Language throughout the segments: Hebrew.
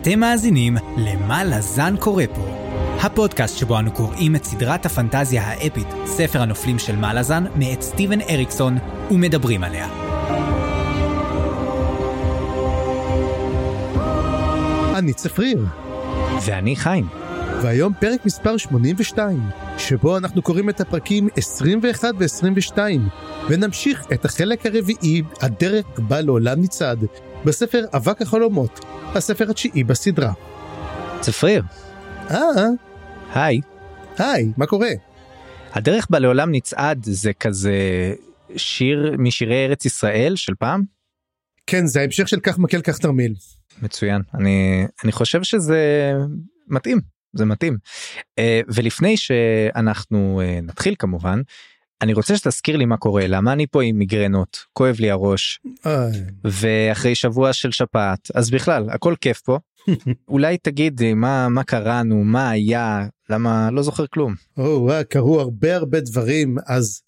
אתם מאזינים ל"מה לזן קורא פה", הפודקאסט שבו אנו קוראים את סדרת הפנטזיה האפית, ספר הנופלים של מה לזן, מאת סטיבן אריקסון, ומדברים עליה. אני צפריר, ואני חיים. והיום פרק מספר 82, שבו אנחנו קוראים את הפרקים 21 ו-22, ונמשיך את החלק הרביעי, הדרך בא לעולם מצעד, בספר אבק החלומות, הספר התשיעי בסדרה. צפריר, אה, היי. היי, מה קורה? הדרך בה לעולם נצעד זה כזה שיר משירי ארץ ישראל של פעם? כן, זה ההמשך של כך מקל כך תרמיל. מצוין. אני, אני חושב שזה מתאים, זה מתאים. אה, ולפני שאנחנו אה, נתחיל כמובן, אני רוצה שתזכיר לי מה קורה, למה אני פה עם מיגרנות, כואב לי הראש, ואחרי שבוע של שפעת, אז בכלל, הכל כיף פה. אולי תגיד מה, מה קראנו, מה היה, למה לא זוכר כלום. או, קרו הרבה הרבה דברים, אז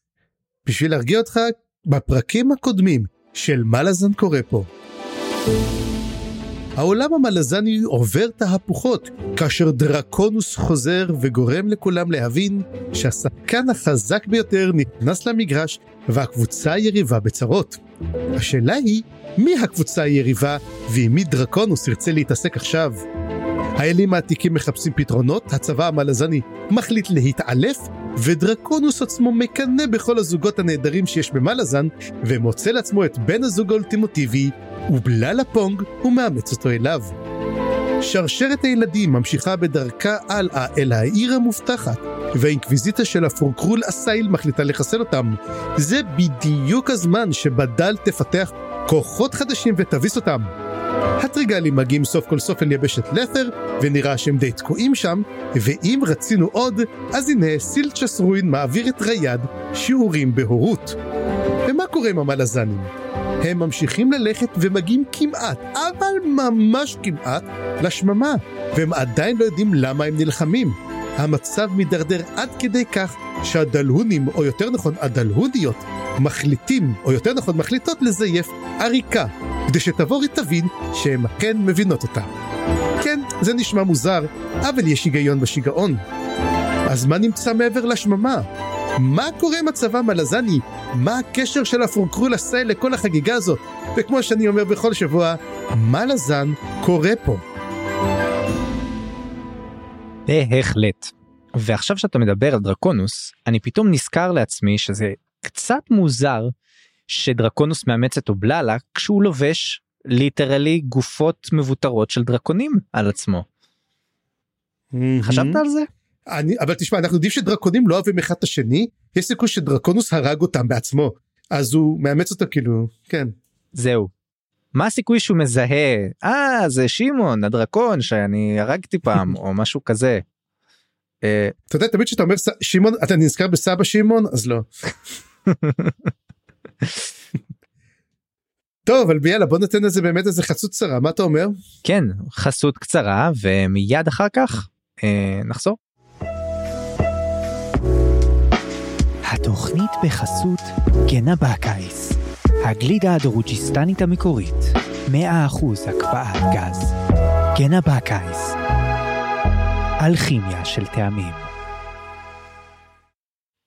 בשביל להרגיע אותך, בפרקים הקודמים של מה לזן קורה פה. העולם המלזני עובר תהפוכות, כאשר דרקונוס חוזר וגורם לכולם להבין שהשחקן החזק ביותר נכנס למגרש והקבוצה היריבה בצרות. השאלה היא, מי הקבוצה היריבה ועם מי דרקונוס ירצה להתעסק עכשיו? האלים העתיקים מחפשים פתרונות, הצבא המלזני מחליט להתעלף, ודרקונוס עצמו מקנא בכל הזוגות הנהדרים שיש במלזן, ומוצא לעצמו את בן הזוג האולטימוטיבי, ובללה פונג הוא מאמץ אותו אליו. שרשרת הילדים ממשיכה בדרכה הלאה אל העיר המובטחת, והאינקוויזיטה של הפורקרול אסייל מחליטה לחסל אותם. זה בדיוק הזמן שבדל תפתח כוחות חדשים ותביס אותם. הטריגלים מגיעים סוף כל סוף אל יבשת לת'ר, ונראה שהם די תקועים שם, ואם רצינו עוד, אז הנה סילצ'ס רוין מעביר את ריאד שיעורים בהורות. ומה קורה עם המלזנים? הם ממשיכים ללכת ומגיעים כמעט, אבל ממש כמעט, לשממה, והם עדיין לא יודעים למה הם נלחמים. המצב מידרדר עד כדי כך שהדלהונים, או יותר נכון הדלהודיות, מחליטים, או יותר נכון מחליטות לזייף עריקה, כדי שתבורי תבין שהן אכן מבינות אותה. כן, זה נשמע מוזר, אבל יש היגיון בשיגעון. אז מה נמצא מעבר לשממה? מה קורה עם הצבא המלזני? מה הקשר של הפורקרול הסייל לכל החגיגה הזאת? וכמו שאני אומר בכל שבוע, מה לזן קורה פה? בהחלט. ועכשיו שאתה מדבר על דרקונוס, אני פתאום נזכר לעצמי שזה קצת מוזר שדרקונוס מאמץ את אובללה כשהוא לובש ליטרלי גופות מבוטרות של דרקונים על עצמו. חשבת על זה? אני, אבל תשמע, אנחנו יודעים שדרקונים לא אוהבים אחד את השני, יש סיכוי שדרקונוס הרג אותם בעצמו, אז הוא מאמץ אותו כאילו, כן. זהו. מה הסיכוי שהוא מזהה אה זה שמעון הדרקון שאני הרגתי פעם או משהו כזה. אה, אתה יודע, תמיד כשאתה אומר שמעון, אתה נזכר בסבא שמעון? אז לא. טוב, אבל יאללה, בוא ניתן לזה באמת איזה חצות צרה, מה אתה אומר? כן חסות קצרה ומיד אחר כך אה, נחזור. התוכנית בחסות גנה בקיץ, הגלידה הדרוג'יסטנית המקורית, 100% הקפאת גז, גנה בקיץ, אלכימיה של טעמים.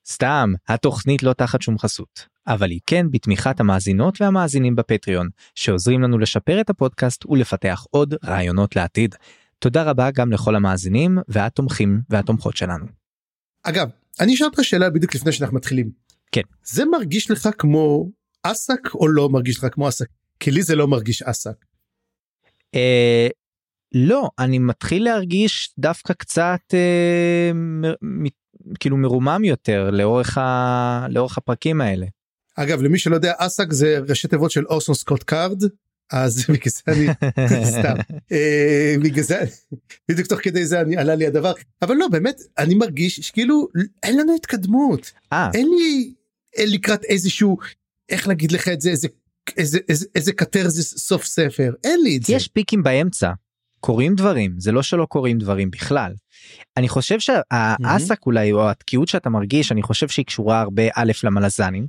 סתם, התוכנית לא תחת שום חסות, אבל היא כן בתמיכת המאזינות והמאזינים בפטריון, שעוזרים לנו לשפר את הפודקאסט ולפתח עוד רעיונות לעתיד. תודה רבה גם לכל המאזינים והתומכים והתומכות שלנו. אגב, אני אשאל אותך שאלה בדיוק לפני שאנחנו מתחילים. כן. זה מרגיש לך כמו אסק או לא מרגיש לך כמו אסק? כי לי זה לא מרגיש אסק. אה, לא, אני מתחיל להרגיש דווקא קצת אה, מ, מ, כאילו מרומם יותר לאורך, ה, לאורך הפרקים האלה. אגב, למי שלא יודע, אסק זה ראשי תיבות של אורסון סקוט קארד, אז בגלל זה אני סתם. אה, בגלל זה בדיוק תוך כדי זה אני עלה לי הדבר. אבל לא באמת אני מרגיש שכאילו אין לנו התקדמות. אה, אין לי אין לקראת איזשהו איך להגיד לך את זה איזה איזה איזה איזה קטרזיס סוף ספר. אין לי את זה. יש פיקים באמצע. קורים דברים זה לא שלא קורים דברים בכלל. אני חושב שהאסק אולי או התקיעות שאתה מרגיש אני חושב שהיא קשורה הרבה א' למלזנים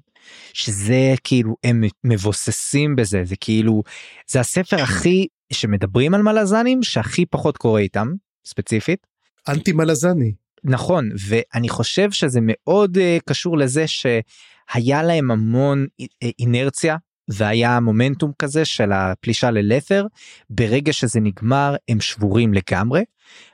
שזה כאילו הם מבוססים בזה זה כאילו זה הספר הכי שמדברים על מלזנים שהכי פחות קורה איתם ספציפית. אנטי מלזני. נכון ואני חושב שזה מאוד uh, קשור לזה שהיה להם המון uh, אינרציה והיה מומנטום כזה של הפלישה ללת'ר. ברגע שזה נגמר הם שבורים לגמרי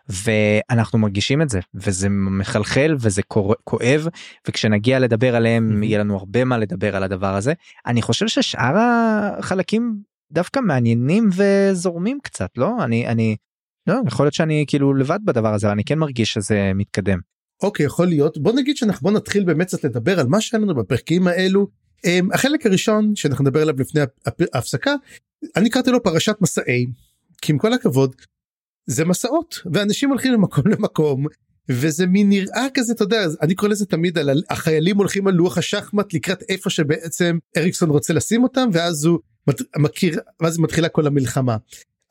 ואנחנו מרגישים את זה וזה מחלחל וזה כואב וכשנגיע לדבר עליהם יהיה לנו הרבה מה לדבר על הדבר הזה. אני חושב ששאר החלקים דווקא מעניינים וזורמים קצת לא? אני אני לא יכול להיות שאני כאילו לבד בדבר הזה אני כן מרגיש שזה מתקדם. אוקיי יכול להיות. בוא נגיד שאנחנו בוא נתחיל באמת קצת לדבר על מה שהיה לנו בפרקים האלו החלק הראשון שאנחנו נדבר עליו לפני ההפסקה אני קראתי לו פרשת מסעי כי עם כל הכבוד זה מסעות ואנשים הולכים ממקום למקום וזה מין נראה כזה אתה יודע אני קורא לזה תמיד על החיילים הולכים על לוח השחמט לקראת איפה שבעצם אריקסון רוצה לשים אותם ואז הוא מכיר ואז מתחילה כל המלחמה.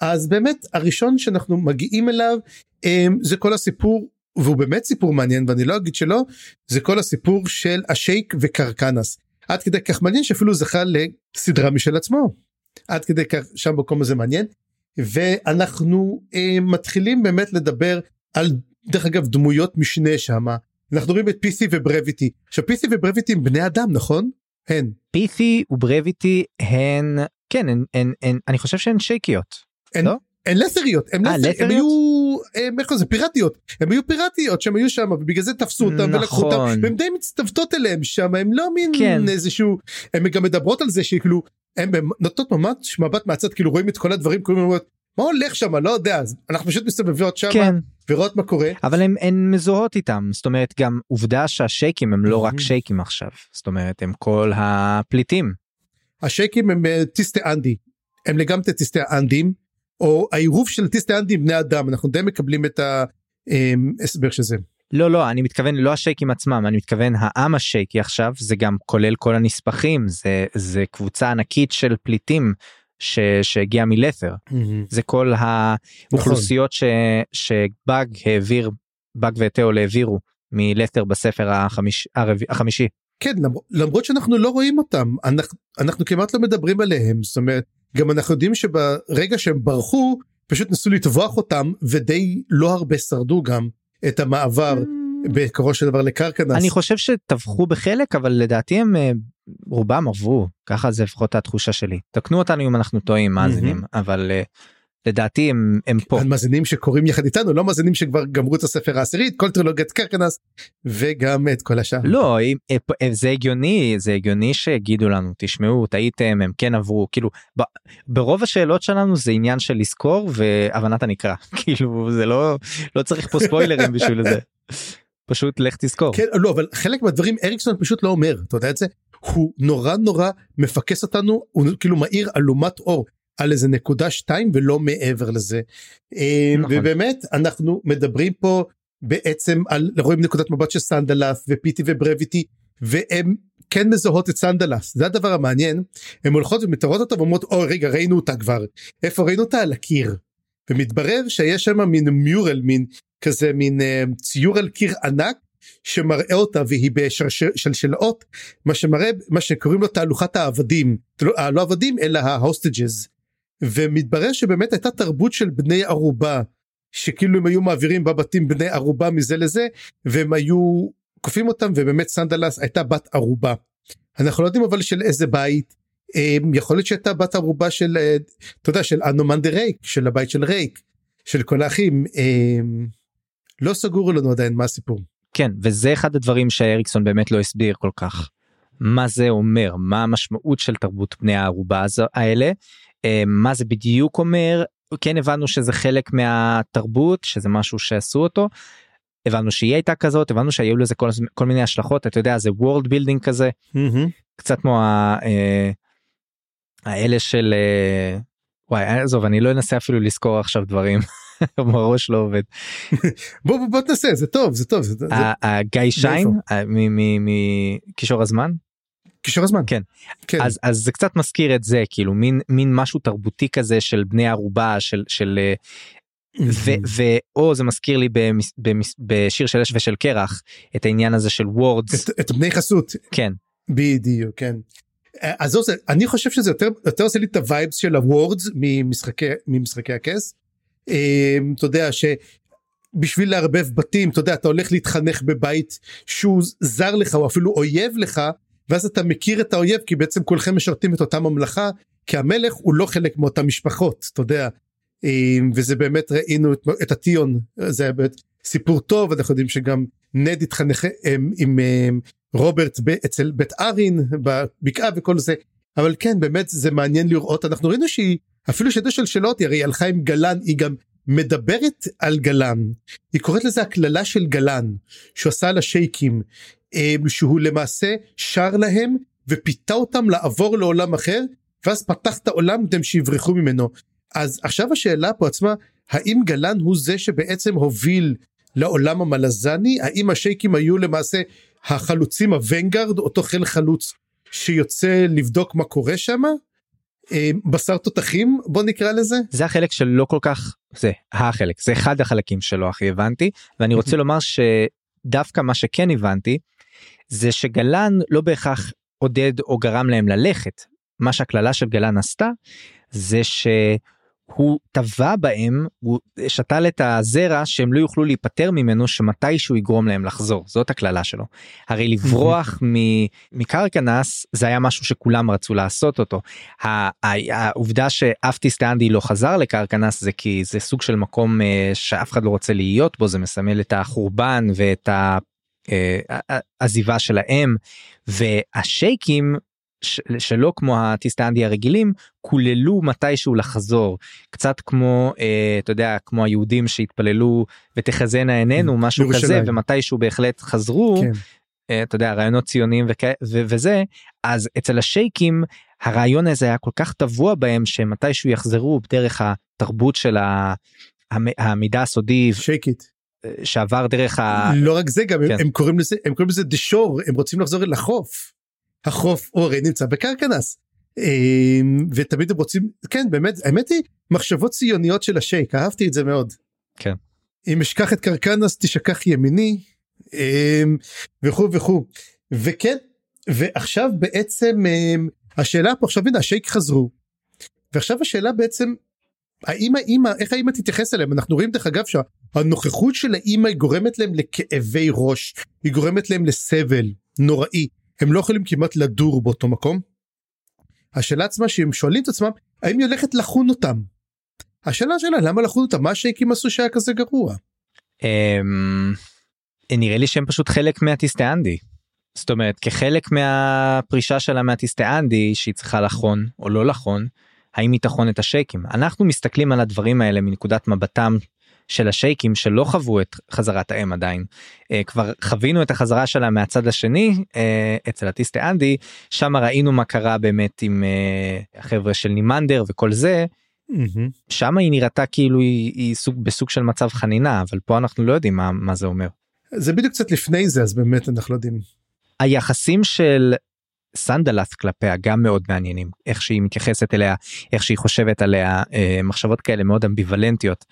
אז באמת הראשון שאנחנו מגיעים אליו um, זה כל הסיפור והוא באמת סיפור מעניין ואני לא אגיד שלא זה כל הסיפור של השייק וקרקנס עד כדי כך מעניין שאפילו זכה לסדרה משל עצמו. עד כדי כך שם במקום הזה מעניין. ואנחנו אה, מתחילים באמת לדבר על דרך אגב דמויות משנה שם אנחנו רואים את פיסי וברביטי עכשיו פיסי וברביטי הם בני אדם נכון? הן. פיסי וברויטי הן כן הן, הן, הן אני חושב שהן שייקיות. הן, לא? הן לסריות הם, 아, לסר, הם היו הם, איך זה פיראטיות. הם היו פיראטיות שהם היו שם ובגלל זה תפסו אותם נכון. ולקחו אותם והם די מצטוותות אליהם שם הם לא מין כן. איזשהו הם גם מדברות על זה שכאילו הם נותנות ממש מבט מהצד כאילו רואים את כל הדברים כאילו מה הולך שם? לא יודע. אנחנו פשוט מסתובבות שם כן. ורואות מה קורה. אבל הם, הן מזוהות איתם. זאת אומרת גם עובדה שהשייקים הם לא רק שייקים עכשיו. זאת אומרת הם כל הפליטים. השייקים הם אה, טיסטי אנדי. הם לגמרי טיסטי אנדים או העירוב של טיסטי אנדי עם בני אדם אנחנו די מקבלים את ההסבר אה, של זה. לא לא אני מתכוון לא השייקים עצמם אני מתכוון העם השייקי עכשיו זה גם כולל כל הנספחים זה זה קבוצה ענקית של פליטים ש, שהגיע מלת'ר mm-hmm. זה כל האוכלוסיות נכון. ש, שבאג העביר באג ותאול העבירו מלת'ר בספר החמיש, הרב, החמישי. כן למרות שאנחנו לא רואים אותם אנחנו, אנחנו כמעט לא מדברים עליהם זאת אומרת גם אנחנו יודעים שברגע שהם ברחו פשוט ניסו לטבוח אותם ודי לא הרבה שרדו גם את המעבר mm. בעיקרו של דבר לקרקנס. אני חושב שטבחו בחלק אבל לדעתי הם אה, רובם עברו ככה זה לפחות התחושה שלי תקנו אותנו אם אנחנו טועים מאזינים אבל אה, לדעתי הם, הם פה. מאזינים שקוראים יחד איתנו לא מאזינים שכבר גמרו את הספר העשירית כל טרילוגיית קרקנס וגם את כל השאר. לא זה הגיוני זה הגיוני שיגידו לנו תשמעו טעיתם הם כן עברו כאילו ב, ברוב השאלות שלנו זה עניין של לזכור והבנת הנקרא כאילו זה לא לא צריך פה ספוילרים בשביל זה. פשוט לך תזכור. כן לא אבל חלק מהדברים אריקסון פשוט לא אומר אתה יודע את זה הוא נורא נורא מפקס אותנו הוא כאילו מאיר אלומת אור על איזה נקודה שתיים ולא מעבר לזה. אה, נכון. ובאמת אנחנו מדברים פה בעצם על רואים נקודת מבט של סנדלס ופיטי וברביטי והם כן מזהות את סנדלס זה הדבר המעניין הם הולכות ומתארות אותה ואומרות אוי רגע ראינו אותה כבר איפה ראינו אותה על הקיר. ומתברר שיש שם מין mural מין כזה מין אה, ציור על קיר ענק שמראה אותה והיא בשלשלאות מה שמראה מה שקוראים לו תהלוכת העבדים לא, לא עבדים אלא ה hostages ומתברר שבאמת הייתה תרבות של בני ערובה שכאילו הם היו מעבירים בבתים בני ערובה מזה לזה והם היו כופים אותם ובאמת סנדלס הייתה בת ערובה. אנחנו לא יודעים אבל של איזה בית אמ, יכול להיות שהייתה בת ערובה של אה, אתה יודע של אנומן דה רייק של הבית של רייק של כל האחים אמ, לא סגור לנו עדיין מה הסיפור. כן וזה אחד הדברים שאריקסון באמת לא הסביר כל כך. מה זה אומר מה המשמעות של תרבות בני הערובה האלה מה זה בדיוק אומר כן הבנו שזה חלק מהתרבות שזה משהו שעשו אותו. הבנו שהיא הייתה כזאת הבנו שהיו לזה כל, כל מיני השלכות אתה יודע זה world building כזה mm-hmm. קצת כמו אה, האלה של אה, וואי עזוב אני לא אנסה אפילו לזכור עכשיו דברים. הראש לא עובד. בוא בוא תנסה זה טוב זה טוב. גיא שיין מקישור הזמן קישור הזמן כן. כן אז אז זה קצת מזכיר את זה כאילו מין מין משהו תרבותי כזה של בני ערובה של של ואו זה מזכיר לי במס, במס, בשיר של אש ושל קרח את העניין הזה של wards את, את בני חסות כן בדיוק כן. אז זה, אני חושב שזה יותר יותר עושה לי את ה vibes של ה wards ממשחקי ממשחקי הכס. אמ, אתה יודע שבשביל לערבב בתים אתה יודע אתה הולך להתחנך בבית שהוא זר לך או אפילו אויב לך ואז אתה מכיר את האויב כי בעצם כולכם משרתים את אותה ממלכה כי המלך הוא לא חלק מאותן משפחות אתה יודע. אמ, וזה באמת ראינו את, את הטיון זה באמת סיפור טוב אנחנו יודעים שגם נד התחנך עם, עם, עם רוברט ב, אצל בית ארין בבקעה וכל זה. אבל כן באמת זה מעניין לראות אנחנו ראינו שהיא אפילו שדה של שאלות הרי הלכה עם גלן היא גם מדברת על גלן. היא קוראת לזה הקללה של גלן שהוא עשה לה שייקים. אמ, שהוא למעשה שר להם ופיתה אותם לעבור לעולם אחר ואז פתח את העולם כדי שיברחו ממנו. אז עכשיו השאלה פה עצמה האם גלן הוא זה שבעצם הוביל לעולם המלזני? האם השייקים היו למעשה החלוצים הוונגרד אותו חיל חלוץ שיוצא לבדוק מה קורה שם אה, בשר תותחים בוא נקרא לזה. זה החלק שלא כל כך זה החלק זה אחד החלקים שלא הכי הבנתי ואני רוצה לומר שדווקא מה שכן הבנתי זה שגלן לא בהכרח עודד או גרם להם ללכת מה שהקללה של גלן עשתה זה שהוא טבע בהם הוא שתל את הזרע שהם לא יוכלו להיפטר ממנו שמתישהו יגרום להם לחזור זאת הקללה שלו. הרי לברוח מקרקנס זה היה משהו שכולם רצו לעשות אותו. העובדה שאף טיסטנדי לא חזר לקרקנס זה כי זה סוג של מקום אה, שאף אחד לא רוצה להיות בו זה מסמל את החורבן ואת העזיבה שלהם והשייקים שלא כמו הטיסטנדי הרגילים קוללו מתישהו לחזור. קצת כמו אה, אתה יודע כמו היהודים שהתפללו ותחזינה עינינו משהו כזה ומתישהו בהחלט חזרו כן. אה, אתה יודע רעיונות ציוניים וכ... ו- וזה. אז אצל השייקים הרעיון הזה היה כל כך טבוע בהם שמתישהו יחזרו בדרך התרבות של ה... המידע הסודי שייקית שעבר דרך ה... לא רק זה גם כן. הם, הם קוראים לזה הם קוראים לזה דשור הם רוצים לחזור לחוף. החוף הרי נמצא בקרקנס. אמ, ותמיד הם רוצים כן באמת האמת היא מחשבות ציוניות של השייק אהבתי את זה מאוד. כן. אם אשכח את קרקנס תשכח ימיני אמ, וכו' וכו' וכן ועכשיו בעצם אמ, השאלה פה עכשיו הנה השייק חזרו. ועכשיו השאלה בעצם האמא איך האמא תתייחס אליהם אנחנו רואים דרך אגב שהנוכחות של האמא גורמת להם לכאבי ראש היא גורמת להם לסבל נוראי הם לא יכולים כמעט לדור באותו מקום. השאלה עצמה שהם שואלים את עצמם האם היא הולכת לחון אותם. השאלה שלה למה לחון אותם מה השייקים עשו שהיה כזה גרוע. אמ, נראה לי שהם פשוט חלק מהטיסטאנדי. זאת אומרת כחלק מהפרישה שלה מהטיסטאנדי שהיא צריכה לחון או לא לחון האם היא תחון את השייקים אנחנו מסתכלים על הדברים האלה מנקודת מבטם של השייקים שלא חוו את חזרת האם עדיין uh, כבר חווינו את החזרה שלה מהצד השני uh, אצל הטיסטה אנדי שם ראינו מה קרה באמת עם uh, החבר'ה של נימנדר וכל זה. Mm-hmm. שם היא נראתה כאילו היא, היא סוג בסוג של מצב חנינה אבל פה אנחנו לא יודעים מה, מה זה אומר. זה בדיוק קצת לפני זה אז באמת אנחנו לא יודעים. היחסים של סנדלת כלפיה גם מאוד מעניינים איך שהיא מתייחסת אליה איך שהיא חושבת עליה אה, מחשבות כאלה מאוד אמביוולנטיות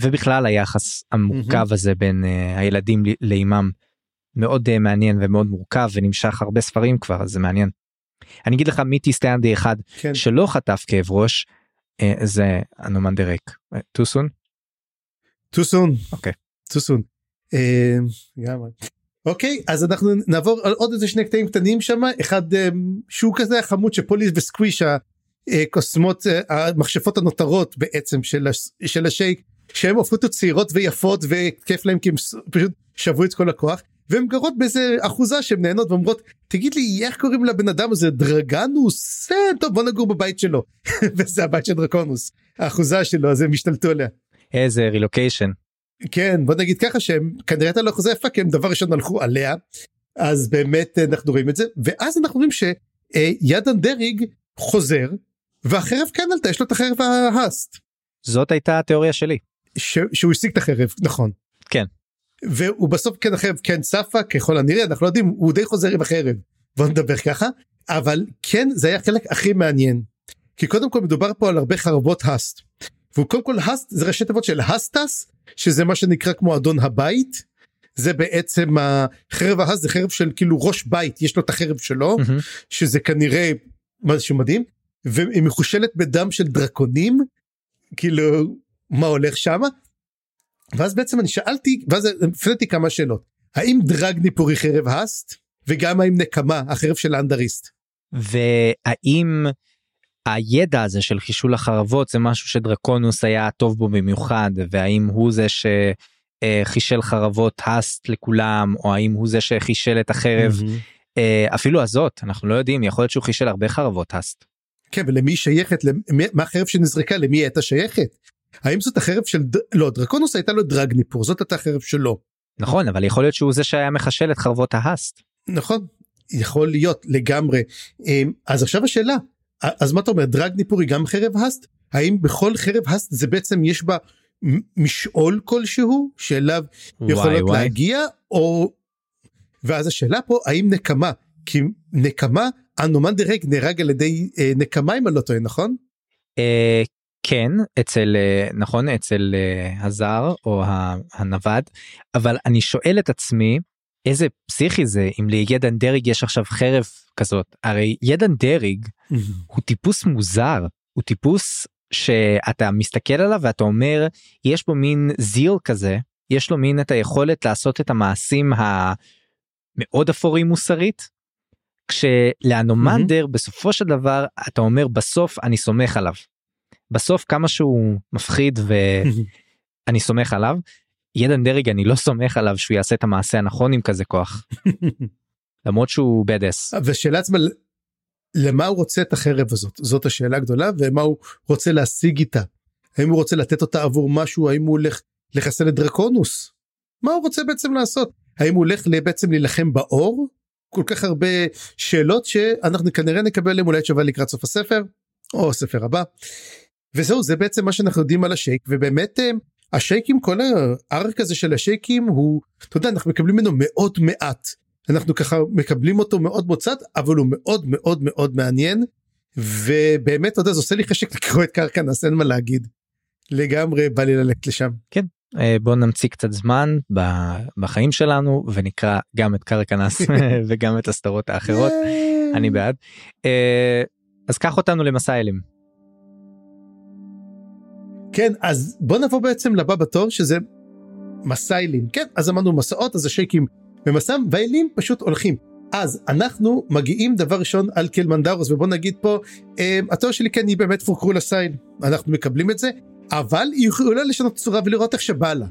ובכלל היחס המורכב הזה בין uh, הילדים לאימם מאוד uh, מעניין ומאוד מורכב ונמשך הרבה ספרים כבר אז זה מעניין. אני אגיד לך מי סטנדי אחד כן. שלא חטף כאב ראש uh, זה אנומן דרק. טוסון? טוסון. אוקיי. טוסון. אוקיי אז אנחנו נעבור על עוד איזה שני קטעים קטנים שם אחד שהוא כזה חמוד שפוליס וסקוויש הקוסמות המכשפות הנותרות בעצם של, של השייק שהן הופכות להיות צעירות ויפות וכיף להם כי הם פשוט שבו את כל הכוח והן גרות באיזה אחוזה שהן נהנות ואומרות תגיד לי איך קוראים לבן אדם הזה דרגנוס אה, טוב בוא נגור בבית שלו וזה הבית של דרקונוס האחוזה שלו אז הם השתלטו עליה. איזה רילוקיישן. כן בוא נגיד ככה שהם כנראה הייתה לו אחוזה יפה כי הם דבר ראשון הלכו עליה אז באמת אנחנו רואים את זה ואז אנחנו רואים שידן דריג חוזר והחרב כן עלתה יש לו את החרב ההאסט. זאת הייתה התיאוריה שלי. ש... שהוא השיג את החרב נכון. כן. והוא בסוף כן החרב כן צפה ככל הנראה אנחנו לא יודעים הוא די חוזר עם החרב. בוא נדבר ככה. אבל כן זה היה חלק הכי מעניין. כי קודם כל מדובר פה על הרבה חרבות האסט. והוא קודם כל הסט זה ראשי תיבות של הסטס שזה מה שנקרא כמו אדון הבית. זה בעצם החרב ההס זה חרב של כאילו ראש בית יש לו את החרב שלו מהמם. שזה כנראה משהו מדהים. והיא מחושלת בדם של דרקונים. כאילו מה הולך שם. ואז בעצם אני שאלתי ואז הפניתי כמה שאלות האם דרגניפור היא חרב האסט וגם האם נקמה החרב של האנדריסט. והאם הידע הזה של חישול החרבות זה משהו שדרקונוס היה טוב בו במיוחד והאם הוא זה שחישל חרבות האסט לכולם או האם הוא זה שחישל את החרב אה, אפילו הזאת אנחנו לא יודעים יכול להיות שהוא חישל הרבה חרבות האסט. כן ולמי שייכת למי, מה החרב שנזרקה למי הייתה שייכת. האם זאת החרב של. לא דרקונוס הייתה לו דרגניפור זאת הייתה החרב שלו נכון אבל יכול להיות שהוא זה שהיה מחשל את חרבות ההאסט. נכון יכול להיות לגמרי אמ, אז עכשיו השאלה אז מה אתה אומר דרגניפור היא גם חרב האסט האם בכל חרב האסט זה בעצם יש בה משעול כלשהו שאליו יכולות וואי. להגיע או ואז השאלה פה האם נקמה כי נקמה אנומן דירג נהרג על ידי אה, נקמה אם אני לא טועה נכון אה, כן אצל אה, נכון אצל אה, הזר או הנווד אבל אני שואל את עצמי איזה פסיכי זה אם לידן דרג יש עכשיו חרב כזאת הרי ידן דרג הוא טיפוס מוזר הוא טיפוס שאתה מסתכל עליו ואתה אומר יש בו מין זיל כזה יש לו מין את היכולת לעשות את המעשים המאוד אפורים מוסרית. כשלאנומנדר בסופו של דבר אתה אומר בסוף אני סומך עליו. בסוף כמה שהוא מפחיד ואני סומך עליו. ידן דרג אני לא סומך עליו שהוא יעשה את המעשה הנכון עם כזה כוח. למרות שהוא בדס. ושאלה עצמה למה הוא רוצה את החרב הזאת זאת השאלה הגדולה ומה הוא רוצה להשיג איתה. האם הוא רוצה לתת אותה עבור משהו האם הוא הולך לחסל את דרקונוס. מה הוא רוצה בעצם לעשות האם הוא הולך בעצם להילחם באור כל כך הרבה שאלות שאנחנו כנראה נקבל עליהם אולי תשובה לקראת סוף הספר או הספר הבא. וזהו זה בעצם מה שאנחנו יודעים על השייק ובאמת אה, השייקים כל הארק הזה של השייקים הוא אתה יודע אנחנו מקבלים ממנו מאוד מעט אנחנו ככה מקבלים אותו מאוד מוצד אבל הוא מאוד מאוד מאוד מעניין ובאמת אתה יודע זה עושה לי חשק לקרוא את קרקנס אין מה להגיד. לגמרי בא לי ללכת לשם. אה, בוא נמציא קצת זמן בחיים שלנו ונקרא גם את קרקנס וגם את הסדרות האחרות אני בעד. אה, אז קח אותנו למסע אלים. כן אז בוא נבוא בעצם לבא בתור שזה מסיילים. כן אז אמרנו מסעות אז השייקים במסע והאלים פשוט הולכים. אז אנחנו מגיעים דבר ראשון על קלמנדרוס ובוא נגיד פה אה, התיאוריה שלי כן היא באמת פורקרו לסייל. אנחנו מקבלים את זה אבל היא יכולה לשנות צורה ולראות איך שבא לה.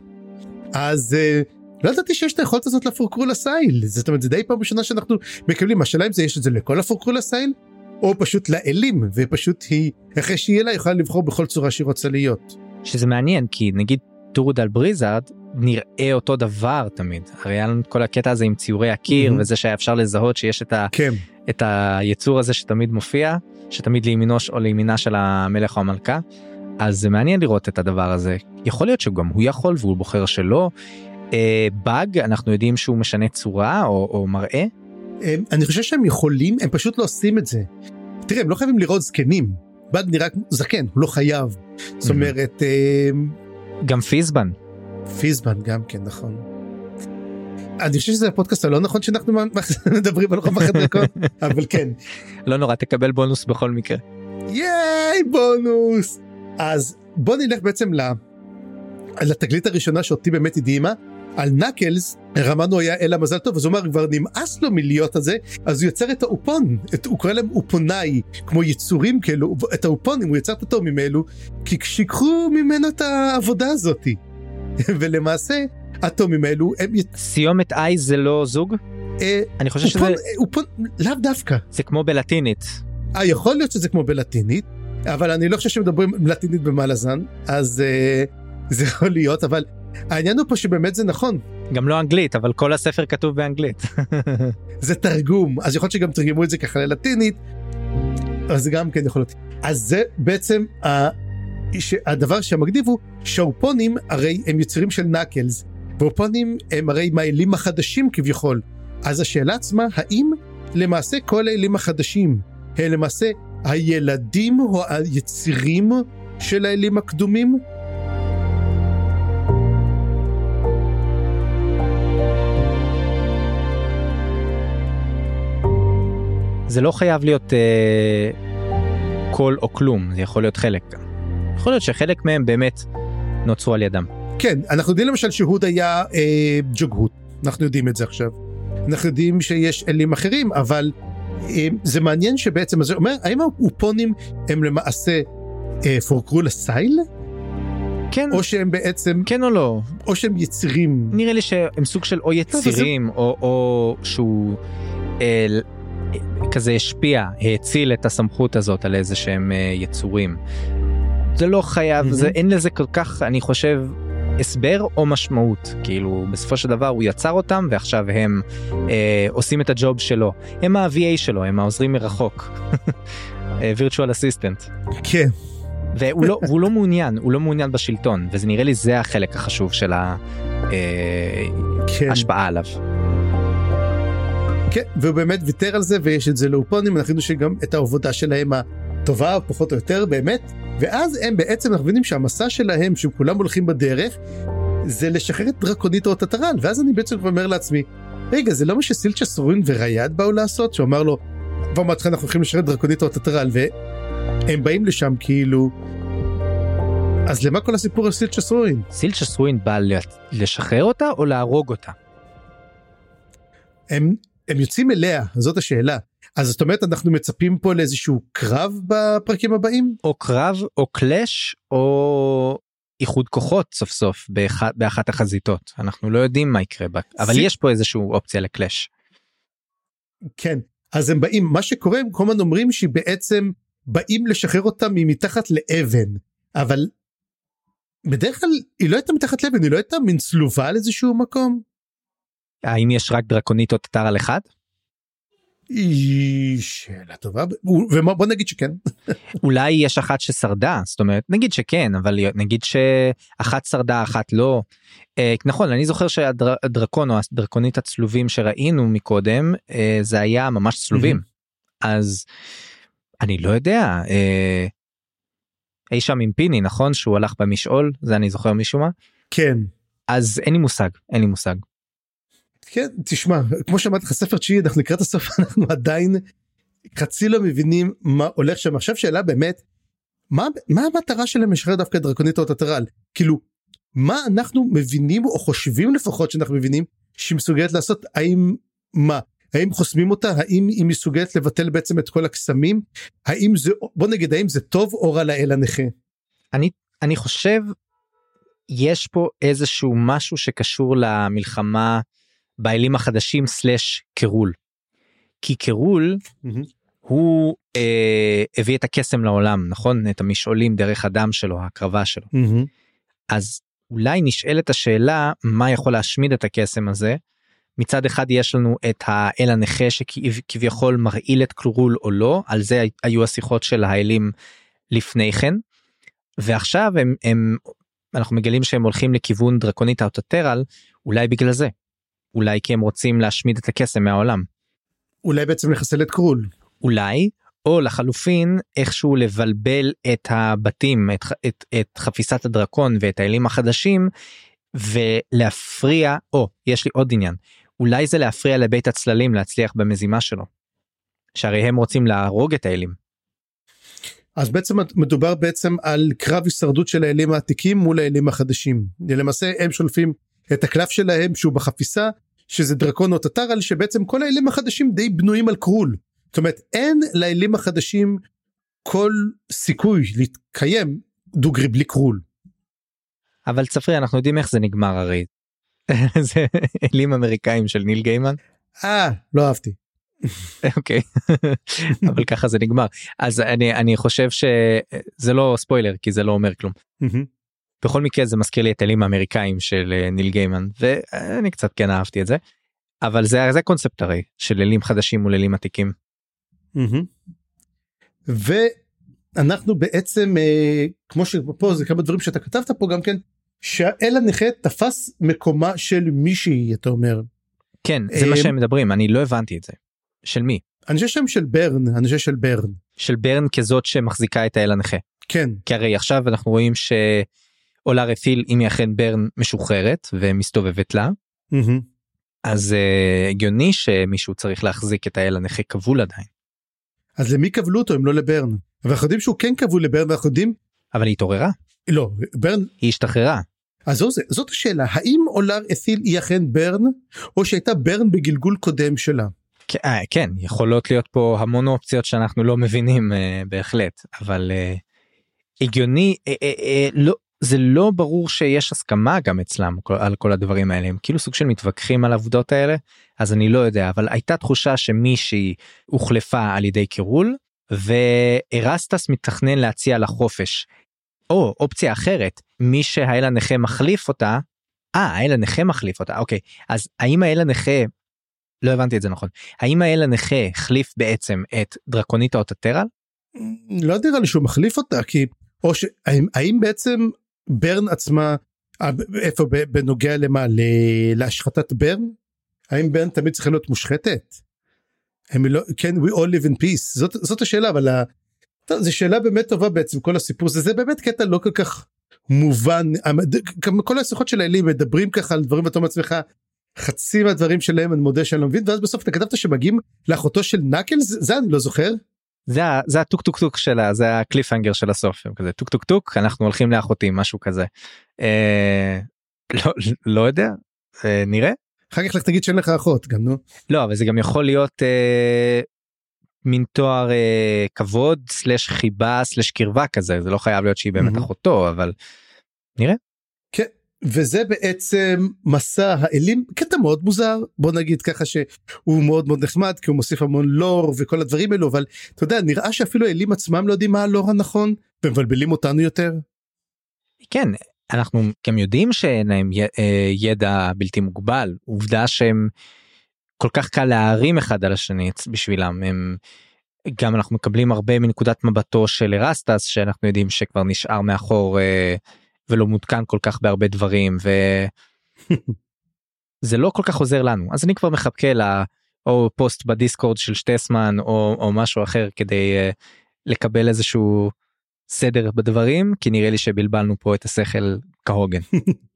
אז אה, לא ידעתי שיש את היכולת הזאת לפורקרו לסייל. זאת אומרת זה די פעם ראשונה שאנחנו מקבלים. השאלה אם זה יש את זה לכל הפורקרו לסייל או פשוט לאלים ופשוט היא אחרי שיהיה לה יכולה לבחור בכל צורה שהיא רוצה להיות. שזה מעניין כי נגיד טורודל בריזארד נראה אותו דבר תמיד הרי היה לנו את כל הקטע הזה עם ציורי הקיר Mhm. וזה שהיה אפשר לזהות שיש את, ה, כן. את היצור הזה שתמיד מופיע שתמיד לימינו או לימינה של המלך או המלכה. אז זה מעניין לראות את הדבר הזה יכול להיות שגם הוא יכול והוא בוחר שלא. אה, באג אנחנו יודעים שהוא משנה צורה או, או מראה הם, אני חושב שהם יכולים הם פשוט לא עושים את זה. תראה הם לא חייבים לראות זקנים. באג נראה זקן הוא לא חייב. זאת Mhm. אומרת אה, גם פיזבן פיזבן גם כן נכון. אני חושב שזה הפודקאסט הלא נכון שאנחנו מדברים על רוב החדרקות אבל כן לא נורא תקבל בונוס בכל מקרה. ייי בונוס אז בוא נלך בעצם. לתגלית הראשונה שאותי באמת הדהימה על נקלס רמנו היה אל המזל טוב אז הוא אמר כבר נמאס לו מלהיות הזה אז הוא יצר את האופון את, הוא קורא להם אופונאי כמו יצורים כאלו את האופונים הוא יצר את התאומים האלו כי שיקחו ממנו את העבודה הזאתי ולמעשה התאומים האלו הם סיומת אי זה לא זוג? אה, אני חושב שזה אופון, אה, אופון לאו דווקא. זה כמו בלטינית. אה, יכול להיות שזה כמו בלטינית, אבל אני לא חושב שמדברים לטינית במלאזן, אז אה, זה יכול להיות, אבל העניין הוא פה שבאמת זה נכון, גם לא אנגלית אבל כל הספר כתוב באנגלית. זה תרגום, אז יכול להיות שגם תרגמו את זה ככה ללטינית, אז זה גם כן יכול להיות. אז זה בעצם ה... ש... הדבר שמגניב הוא שהאופונים הרי הם יוצרים של נקלס, ואופונים הם הרי מהאלים החדשים כביכול. אז השאלה עצמה, האם למעשה כל האלים החדשים הם למעשה הילדים או היצירים של האלים הקדומים? זה לא חייב להיות אה, כל או כלום, זה יכול להיות חלק. יכול להיות שחלק מהם באמת נוצרו על ידם. כן, אנחנו יודעים למשל שהוד היה אה, ג'וגהות, אנחנו יודעים את זה עכשיו. אנחנו יודעים שיש אלים אחרים, אבל אה, זה מעניין שבעצם, זה אומר, האם האופונים הם למעשה אה, פורקרו לסייל? כן, או שהם בעצם, כן או לא. או שהם יצירים? נראה לי שהם סוג של או יצירים, או, או שהוא אה, כזה השפיע, האציל את הסמכות הזאת על איזה שהם אה, יצורים. זה לא חייב, מהמם. זה, אין לזה כל כך, אני חושב, הסבר או משמעות. כאילו, בסופו של דבר הוא יצר אותם ועכשיו הם אה, עושים את הג'וב שלו. הם ה-VA שלו, הם העוזרים מרחוק. אה, virtual assistant. כן, והוא לא, והוא לא מעוניין, הוא לא מעוניין בשלטון, וזה נראה לי זה החלק החשוב של כן, ההשפעה עליו. כן, והוא באמת ויתר על זה ויש את זה לאופונים, אנחנו שגם את העבודה שלהם הטובה, פחות או יותר, באמת, ואז הם בעצם, אנחנו מבינים שהמסע שלהם, שהם כולם הולכים בדרך, זה לשחרר את דרקונית רוטטרל, ואז אני בעצם אומר לעצמי, רגע, זה לא מה שסילצ'ס רוין וריאד באו לעשות? שהוא אמר לו, כבר מההתחלה אנחנו הולכים לשחרר את דרקונית רוטטרל, והם באים לשם כאילו... אז למה כל הסיפור על סילצ'ס רוין? סילצ'ס רוין בא לשחרר אותה או להרוג אותה? הם, הם יוצאים אליה, זאת השאלה. אז זאת אומרת, אנחנו מצפים פה לאיזשהו קרב בפרקים הבאים? או קרב או קלאש או איחוד כוחות סוף סוף באחת, באחת החזיתות אנחנו לא יודעים מה יקרה בה אבל סי- יש פה איזושהי אופציה לקלאש. כן. אז הם באים, מה שקורה, הם כל הזמן אומרים שבעצם באים לשחרר אותה ממתחת לאבן, אבל בדרך כלל היא לא הייתה מתחת לאבן, היא לא הייתה מין צלובה על איזשהו מקום. האם יש רק דרקונית או טטר על אחד? היא שאלה טובה, ובוא נגיד שכן. אולי יש אחת ששרדה זאת אומרת נגיד שכן אבל נגיד שאחת שרדה אחת לא. אה, נכון אני זוכר שהדרקון או הדרקונית הצלובים שראינו מקודם אה, זה היה ממש צלובים אז אני לא יודע אה, אי שם עם פיני נכון שהוא הלך במשעול זה אני זוכר משום מה כן. אז אין לי מושג אין לי מושג. כן, תשמע, כמו שאמרתי לך, ספר תשיעי, אנחנו לקראת הסוף, אנחנו עדיין חצי לא מבינים מה הולך שם. עכשיו שאלה באמת, מה, מה המטרה שלהם לשחרר דווקא דרקונית רוטטרל? כאילו, מה אנחנו מבינים, או חושבים לפחות שאנחנו מבינים, שהיא מסוגלת לעשות? האם, מה? האם חוסמים אותה? האם היא מסוגלת לבטל בעצם את כל הקסמים? האם זה, בוא נגיד, האם זה טוב או רע לאל הנכה? אני אני חושב יש פה איזשהו משהו שקשור למלחמה באלים החדשים סלאש קרול. כי קרול הוא אה, הביא את הקסם לעולם נכון את המשעולים דרך הדם שלו הקרבה שלו אז אולי נשאלת השאלה מה יכול להשמיד את הקסם הזה. מצד אחד יש לנו את האל הנכה שכביכול מרעיל את קרול או לא על זה היו השיחות של האלים לפני כן. ועכשיו הם, הם אנחנו מגלים שהם הולכים לכיוון דרקונית האוטוטרל אולי בגלל זה. אולי כי הם רוצים להשמיד את הקסם מהעולם. אולי בעצם לחסל את קרול. אולי או לחלופין איכשהו לבלבל את הבתים את, את, את חפיסת הדרקון ואת האלים החדשים ולהפריע או יש לי עוד עניין אולי זה להפריע לבית הצללים להצליח במזימה שלו. שהרי הם רוצים להרוג את האלים. אז בעצם מדובר בעצם על קרב הישרדות של האלים העתיקים מול האלים החדשים. למעשה הם שולפים את הקלף שלהם שהוא בחפיסה שזה דרקון או טטרל שבעצם כל האלים החדשים די בנויים על קרול. זאת אומרת אין לאלים החדשים כל סיכוי להתקיים דוגרי בלי קרול. אבל צפרי אנחנו יודעים איך זה נגמר הרי. זה אלים אמריקאים של ניל גיימן. אה לא אהבתי. אוקיי אבל ככה זה נגמר אז אני אני חושב שזה לא ספוילר כי זה לא אומר כלום. בכל מקרה זה מזכיר לי את אלים האמריקאים של אה, ניל גיימן ואני קצת כן אהבתי את זה. אבל זה זה קונספט הרי של אלים חדשים מול אלים עתיקים. ואנחנו בעצם אה, כמו שפה זה כמה דברים שאתה כתבת פה גם כן שהאל הנכה תפס מקומה של מישהי אתה אומר. כן זה מה אה, שהם מדברים אני לא הבנתי את זה. של מי? אני חושב שהם של ברן אני חושב של ברן. של ברן כזאת שמחזיקה את האל הנכה. כן. כי הרי עכשיו אנחנו רואים שעולה רתיל אם היא אכן ברן משוחררת ומסתובבת לה מהמם. אז uh, הגיוני שמישהו צריך להחזיק את האל הנכה כבול עדיין אז למי כבלו אותו אם לא לברן? אבל אנחנו יודעים שהוא כן כבול לברן ואנחנו יודעים אבל היא התעוררה לא ברן היא השתחררה אז זו, זאת השאלה האם אולר אתיל היא אכן ברן או שהייתה ברן בגלגול קודם שלה. כן, אה, כן יכולות להיות פה המון אופציות שאנחנו לא מבינים uh, בהחלט אבל הגיוני לא זה לא ברור שיש הסכמה גם אצלם על כל הדברים האלה הם כאילו סוג של מתווכחים על העובדות האלה אז אני לא יודע אבל הייתה תחושה שמישהי הוחלפה על ידי קירול וארסטס מתכנן להציע לה חופש. או אופציה אחרת מי שהאל הנכה מחליף אותה. אה האל הנכה מחליף אותה אוקיי אז האם האל הנכה לא הבנתי את זה נכון האם האל הנכה החליף בעצם את דרקונית האוטוטרל לא נראה לי שהוא מחליף אותה כי או שהאם האם בעצם ברן עצמה אה, איפה בנוגע למה להשחתת ברן? האם ברן תמיד צריכה להיות מושחתת? הם לא כן we all live in peace. זאת זאת השאלה אבל טוב, זו שאלה באמת טובה בעצם כל הסיפור הזה. זה באמת קטע לא כל כך מובן. גם כל השיחות של האלים מדברים ככה על דברים ואתה אומר לעצמך חצי מהדברים שלהם אני מודה שאני לא מבין ואז בסוף אתה כתבת שמגיעים לאחותו של נקלס זה אני לא זוכר זה זה הטוק טוק טוק שלה זה הקליפהנגר של הסוף הם כזה טוק טוק טוק אנחנו הולכים לאחותי משהו כזה. אה, לא לא יודע אה, נראה אחר כך לך תגיד שאין לך אחות גם נו לא אבל זה גם יכול להיות אה, מין תואר אה, כבוד סלש חיבה סלש קרבה כזה זה לא חייב להיות שהיא באמת מהמם. אחותו אבל כן וזה בעצם מסע האלים קטע מאוד מוזר בוא נגיד ככה שהוא מאוד מאוד נחמד כי הוא מוסיף המון לור וכל הדברים האלו אבל אתה יודע נראה שאפילו האלים עצמם לא יודעים מה הלור הנכון ומבלבלים אותנו יותר. כן אנחנו גם יודעים שאין להם אה, ידע בלתי מוגבל עובדה שהם כל כך קל להערים אחד על השני בשבילם הם גם אנחנו מקבלים הרבה מנקודת מבטו של ארסטס שאנחנו יודעים שכבר נשאר מאחור אה, ולא מעודכן כל כך בהרבה דברים וזה לא כל כך עוזר לנו אז אני כבר מחכה לה או פוסט בדיסקורד של שטסמן או, או משהו אחר כדי אה, לקבל איזשהו סדר בדברים כי נראה לי שבלבלנו פה את השכל כהוגן.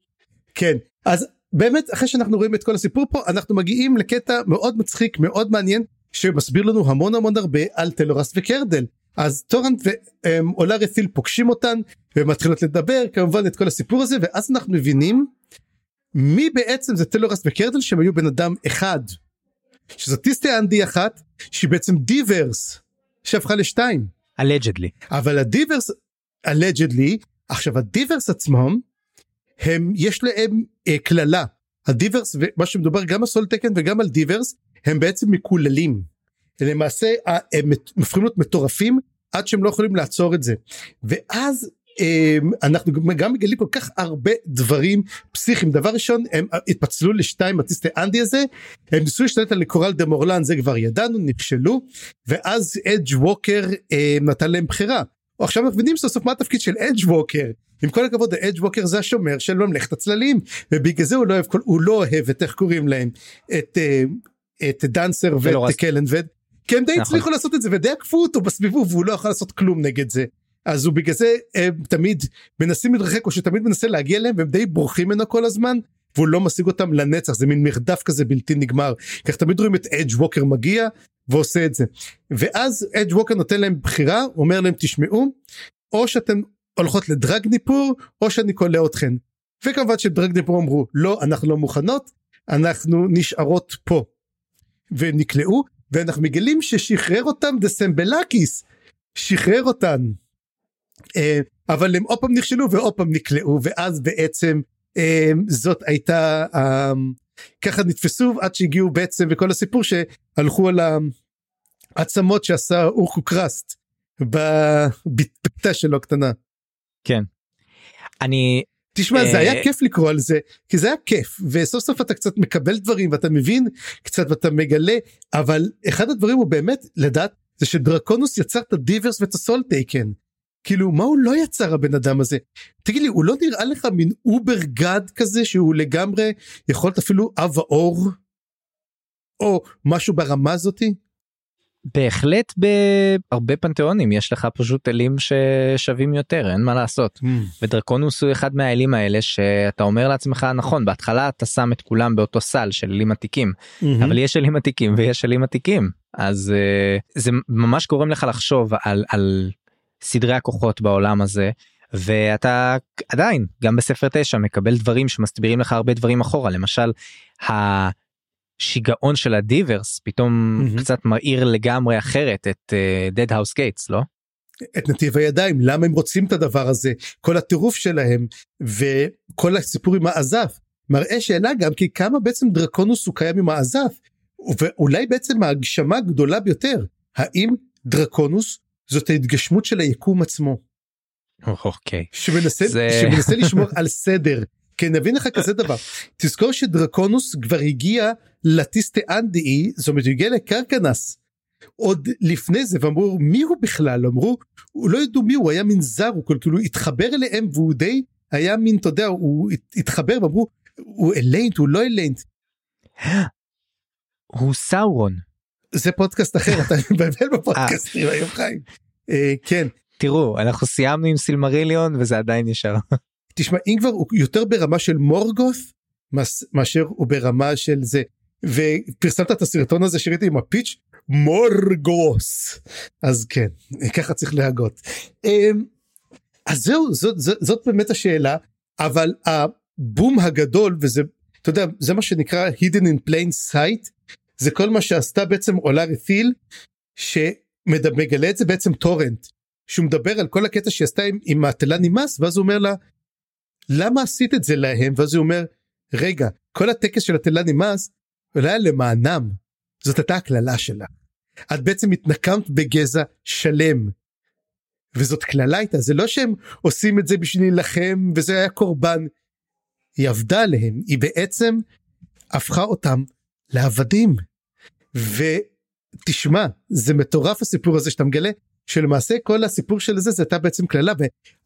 כן אז באמת אחרי שאנחנו רואים את כל הסיפור פה אנחנו מגיעים לקטע מאוד מצחיק מאוד מעניין שמסביר לנו המון המון הרבה על טלורס וקרדל. אז טורנט ואולר אתיל פוגשים אותן ומתחילות לדבר כמובן את כל הסיפור הזה ואז אנחנו מבינים מי בעצם זה טלורס וקרדל שהם היו בן אדם אחד. שזו טיסטי אנדי אחת שהיא בעצם דיברס שהפכה לשתיים. allegedly. אבל הדיברס allegedly עכשיו הדיברס עצמם הם יש להם אה, קללה הדיברס ומה שמדובר גם על סולטקן וגם על דיברס הם בעצם מקוללים. למעשה הם הופכים להיות מטורפים עד שהם לא יכולים לעצור את זה ואז אה, אנחנו גם מגלים כל כך הרבה דברים פסיכיים דבר ראשון הם התפצלו לשתיים הטיסטי אנדי הזה הם ניסו להשתלט על קורלד אמורלן זה כבר ידענו נכשלו ואז אדג' ווקר אה, נתן להם בחירה. עכשיו אנחנו מבינים סוף סוף מה התפקיד של אדג' ווקר. עם כל הכבוד אדג' ווקר זה השומר של ממלכת הצללים ובגלל זה הוא לא אוהב הוא לא אוהב את איך קוראים להם את אה, את דנסר ואת קלנבד. כי הם די נכון. הצליחו לעשות את זה ודי עקפו אותו בסביבוב והוא לא יכול לעשות כלום נגד זה. אז הוא בגלל זה הם תמיד מנסים להתרחק או שתמיד מנסה להגיע אליהם והם די בורחים ממנו כל הזמן והוא לא משיג אותם לנצח. זה מין מרדף כזה בלתי נגמר. כך תמיד רואים את אדג' ווקר מגיע ועושה את זה. ואז אדג' ווקר נותן להם בחירה אומר להם תשמעו או שאתם הולכות לדרגניפור או שאני כולא אתכן. וכמובן שדרגניפור אמרו לא אנחנו לא מוכנות אנחנו נשארות פה. ונקלעו ואנחנו מגלים ששחרר אותם דסמבלקיס שחרר אותן. אה, אבל הם עוד פעם נכשלו ועוד פעם נקלעו ואז בעצם אה, זאת הייתה אה, ככה נתפסו עד שהגיעו בעצם וכל הסיפור שהלכו על העצמות שעשה אורקו קראסט בביתה שלו הקטנה. אני תשמע זה אה, היה כיף לקרוא על זה כי זה היה כיף וסוף סוף אתה קצת מקבל דברים ואתה מבין קצת ואתה מגלה אבל אחד הדברים הוא באמת לדעת זה שדרקונוס יצר את הדיברס ואת הסול טייקן. כאילו מה הוא לא יצר הבן אדם הזה? תגיד לי הוא לא נראה לך מין over god כזה שהוא לגמרי יכול להיות אפילו אב האור או משהו ברמה הזאתי בהחלט בהרבה פנתיאונים יש לך פשוט אלים ששווים יותר אין מה לעשות Mm. ודרקונוס הוא אחד מהאלים האלה שאתה אומר לעצמך נכון בהתחלה אתה שם את כולם באותו סל של אלים עתיקים מהמם. אבל יש אלים עתיקים ויש אלים עתיקים אז uh, זה ממש גורם לך לחשוב על, על סדרי הכוחות בעולם הזה ואתה עדיין גם בספר 9 מקבל דברים שמסבירים לך הרבה דברים אחורה למשל השיגעון של הדיברס פתאום מהמם. קצת מאיר לגמרי אחרת את dead house gates לא? את נתיב הידיים למה הם רוצים את הדבר הזה כל הטירוף שלהם וכל הסיפור עם האזף מראה שאלה גם כי כמה בעצם דרקונוס הוא קיים עם האזף ואולי בעצם ההגשמה הגדולה ביותר האם דרקונוס זאת ההתגשמות של היקום עצמו אוקיי שמנסה, זה- שמנסה לשמור על סדר כן נבין לך כזה דבר. תזכור שדרקונוס כבר הגיע לטיסטה אנדאי זאת אומרת הוא הגיע לקרקנס עוד לפני זה ואמרו מי הוא בכלל? אמרו הוא לא ידעו מי הוא היה מין זר הוא כאילו התחבר אליהם והוא די היה מין אתה יודע הוא הת- התחבר ואמרו הוא אליינט הוא לא אליינט. הוא סאורון. זה פודקאסט אחר אתה מבלבל בפודקאסטים היום חיים. אה, כן. תראו אנחנו סיימנו עם סילמריליון וזה עדיין נשאר תשמע אם כבר הוא יותר ברמה של מורגות מס- מאשר הוא ברמה של זה ופרסמת את הסרטון הזה שראיתי עם הפיץ' מורגוס אז כן ככה צריך להגות. אמ, אז זהו זאת, זאת, זאת באמת השאלה אבל הבום הגדול וזה אתה יודע זה מה שנקרא hidden in plain sight זה כל מה שעשתה בעצם עולה רתיל שמגלה את זה בעצם טורנט שהוא מדבר על כל הקטע שהיא עשתה עם, עם התלה נמאס ואז הוא אומר לה למה עשית את זה להם ואז הוא אומר רגע כל הטקס של התלה נמאס היה למענם זאת הייתה הקללה שלה. את בעצם התנקמת בגזע שלם. וזאת קללה איתה זה לא שהם עושים את זה בשביל להילחם וזה היה קורבן. היא עבדה עליהם היא בעצם הפכה אותם לעבדים. ותשמע זה מטורף הסיפור הזה שאתה מגלה שלמעשה כל הסיפור של זה זה הייתה בעצם קללה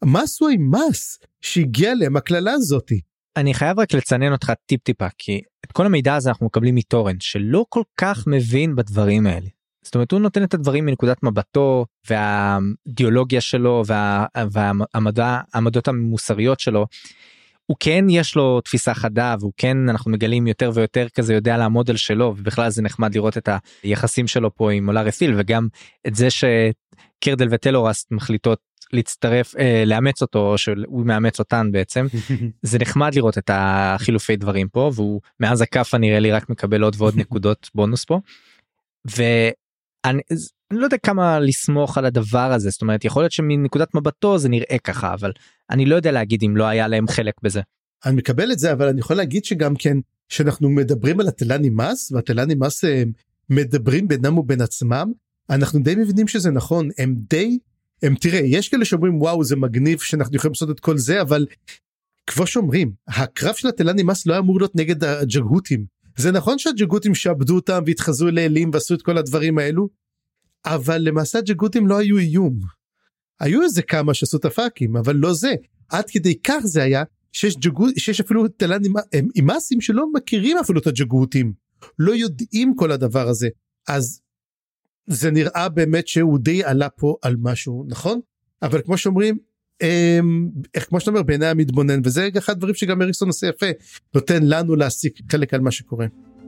ומה עשו עם מס שהגיע להם הקללה הזאתי. אני חייב רק לצנן אותך טיפ טיפה כי את כל המידע הזה אנחנו מקבלים מטורנט שלא כל כך מבין בדברים האלה. זאת אומרת הוא נותן את הדברים מנקודת מבטו והאידיאולוגיה שלו וה, והמדע העמדות המוסריות שלו. הוא כן יש לו תפיסה חדה והוא כן אנחנו מגלים יותר ויותר כזה יודע לעמוד על שלו ובכלל זה נחמד לראות את היחסים שלו פה עם אולר רסיל וגם את זה שקירדל וטלורסט מחליטות להצטרף אה, לאמץ אותו או שהוא מאמץ אותן בעצם זה נחמד לראות את החילופי דברים פה והוא מאז הכאפה נראה לי רק מקבל עוד ועוד נקודות בונוס פה. ואני אני לא יודע כמה לסמוך על הדבר הזה זאת אומרת יכול להיות שמנקודת מבטו זה נראה ככה אבל אני לא יודע להגיד אם לא היה להם חלק בזה. אני מקבל את זה אבל אני יכול להגיד שגם כן שאנחנו מדברים על התלה נמאס והתלה נמאס אה, מדברים בינם ובין עצמם אנחנו די מבינים שזה נכון הם די הם תראה יש כאלה שאומרים וואו זה מגניב שאנחנו יכולים לעשות את כל זה אבל כמו שאומרים הקרב של התלה נמאס לא אמור להיות נגד הג'גהותים זה נכון שהג'גהותים שעבדו אותם והתחזו לאלים ועשו את כל הדברים האלו אבל למעשה הג'גהותים לא היו איום. היו איזה כמה שעשו את הפאקים אבל לא זה. עד כדי כך זה היה שיש ג'גות שיש אפילו תלה נמאסים שלא מכירים אפילו את הג'גהותים לא יודעים כל הדבר הזה. אז זה נראה באמת שהוא די עלה פה על משהו נכון? אבל כמו שאומרים אמ, איך כמו שאתה אומר בעיני המתבונן וזה אחד הדברים שגם אריקסון עושה יפה נותן לנו להסיק חלק על מה שקורה.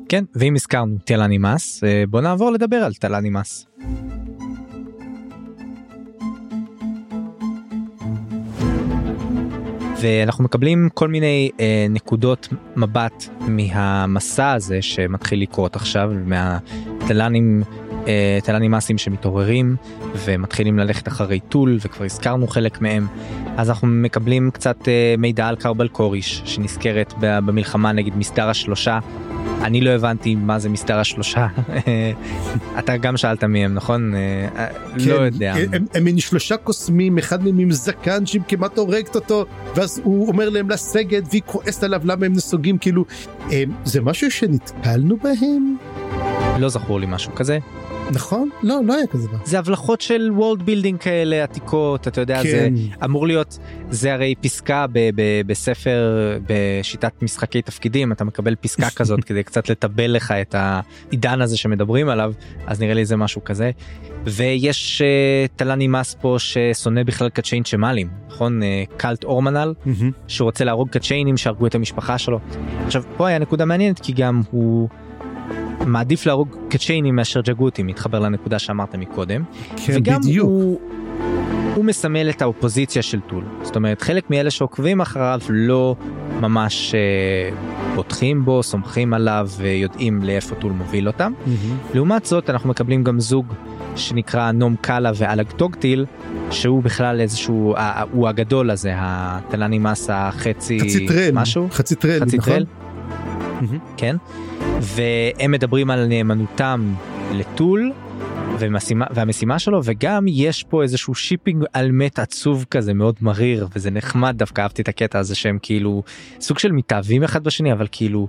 כן ואם הזכרנו תלה נמאס אה, בוא נעבור לדבר על תלה ואנחנו מקבלים כל מיני אה, נקודות מבט מהמסע הזה שמתחיל לקרות עכשיו מהתל"נים אה, תל"נימאסים שמתעוררים ומתחילים ללכת אחרי טול וכבר הזכרנו חלק מהם אז אנחנו מקבלים קצת אה, מידע על קרבל קוריש שנזכרת במלחמה נגד מסדר השלושה. אני לא הבנתי מה זה מסדר השלושה. אתה גם שאלת מי הם נכון? אה, לא יודע. כן, הם, הם מין שלושה קוסמים אחד מהם עם זקן שהיא כמעט הורגת אותו ואז הוא אומר להם לסגת והיא כועסת עליו למה הם נסוגים כאילו הם, זה משהו שנתקלנו בהם? לא זכור לי משהו כזה נכון? לא, לא היה כזה דבר. זה הבלחות של world building כאלה עתיקות, אתה יודע, כן. זה אמור להיות, זה הרי פסקה ב- ב- בספר, בשיטת משחקי תפקידים, אתה מקבל פסקה כזאת כדי קצת לטבל לך את העידן הזה שמדברים עליו, אז נראה לי זה משהו כזה. ויש uh, טלני מס פה ששונא בכלל קצ'יין צ'מאלים, נכון? Uh, קלט אורמנל, מהמם. שרוצה להרוג קצ'יינים שהרגו את המשפחה שלו. עכשיו, פה היה נקודה מעניינת כי גם הוא מעדיף להרוג קצ'יינים מאשר ג'גותים, מתחבר לנקודה שאמרת מקודם. כן, וגם בדיוק. הוא, הוא מסמל את האופוזיציה של טול. זאת אומרת, חלק מאלה שעוקבים אחריו לא ממש אה, בוטחים בו, סומכים עליו ויודעים לאיפה טול מוביל אותם. מהמם. לעומת זאת, אנחנו מקבלים גם זוג שנקרא נום קאלה ואלג טוגטיל, שהוא בכלל איזשהו, הוא הגדול הזה, התלני מסה חצי, חצי טרל. משהו, חצי טרל, חצי נכון? מהמם. כן, והם מדברים על נאמנותם לטול. ומשימה, והמשימה שלו וגם יש פה איזשהו shipping אל-מת עצוב כזה מאוד מריר וזה נחמד דווקא אהבתי את הקטע הזה שהם כאילו סוג של מתאהבים אחד בשני אבל כאילו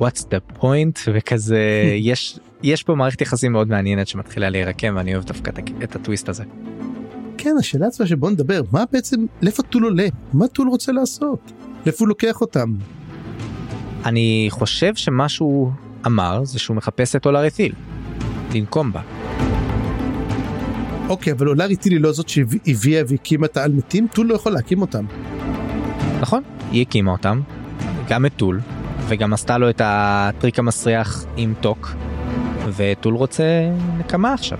what's the point וכזה יש יש פה מערכת יחסים מאוד מעניינת שמתחילה להירקם ואני אוהב דווקא את הטוויסט הזה. כן, השאלה עצמה שבוא נדבר, מה בעצם, לאיפה טול עולה? מה טול רוצה לעשות? לאיפה הוא לוקח אותם? אני חושב שמה שהוא אמר זה שהוא מחפש את אולריתיל. לנקום בה. אוקיי, אבל אולריתיל לא זאת שהביאה והקימה את האל-מתים? טול לא יכול להקים אותם. נכון? היא הקימה אותם, גם את טול, וגם עשתה לו את הטריק המסריח עם טוק, וטול רוצה נקמה עכשיו.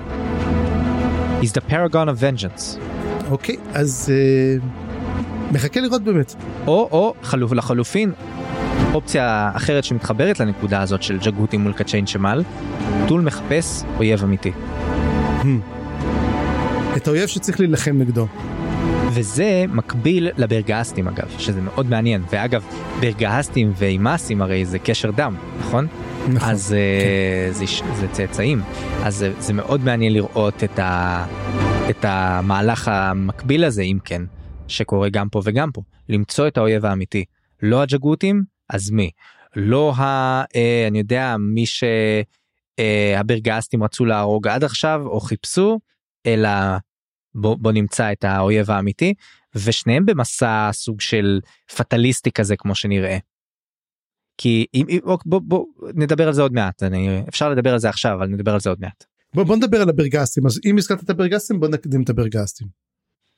He's the paragon of vengeance. אוקיי, אז אה, מחכה לראות באמת. או, או חלוף, לחלופין, אופציה אחרת שמתחברת לנקודה הזאת של ג'גותי מול קצ'יין שמל, טול מחפש אויב אמיתי. את האויב שצריך להילחם נגדו. וזה מקביל לברגסטים אגב, שזה מאוד מעניין. ואגב, ברגסטים ואימאסים הרי זה קשר דם, נכון? נכון. אז אה, זה, ש- זה צאצאים. אז זה, זה מאוד מעניין לראות את, ה, את המהלך המקביל הזה, אם כן, שקורה גם פה וגם פה. למצוא את האויב האמיתי. לא הג'גותים, אז מי? לא ה... אה, אני יודע, מי שהברגסטים רצו להרוג עד עכשיו, או חיפשו, אלא בוא, בוא נמצא את האויב האמיתי, ושניהם במסע סוג של פטליסטי כזה כמו שנראה. כי אם אם- אוק, בוא, בוא נדבר על זה עוד מעט אני אפשר לדבר על זה עכשיו אבל נדבר על זה עוד מעט. בוא, בוא נדבר על הברגסטים, אז אם הזכרת את הברגסטים בוא נקדים את הברגסטים.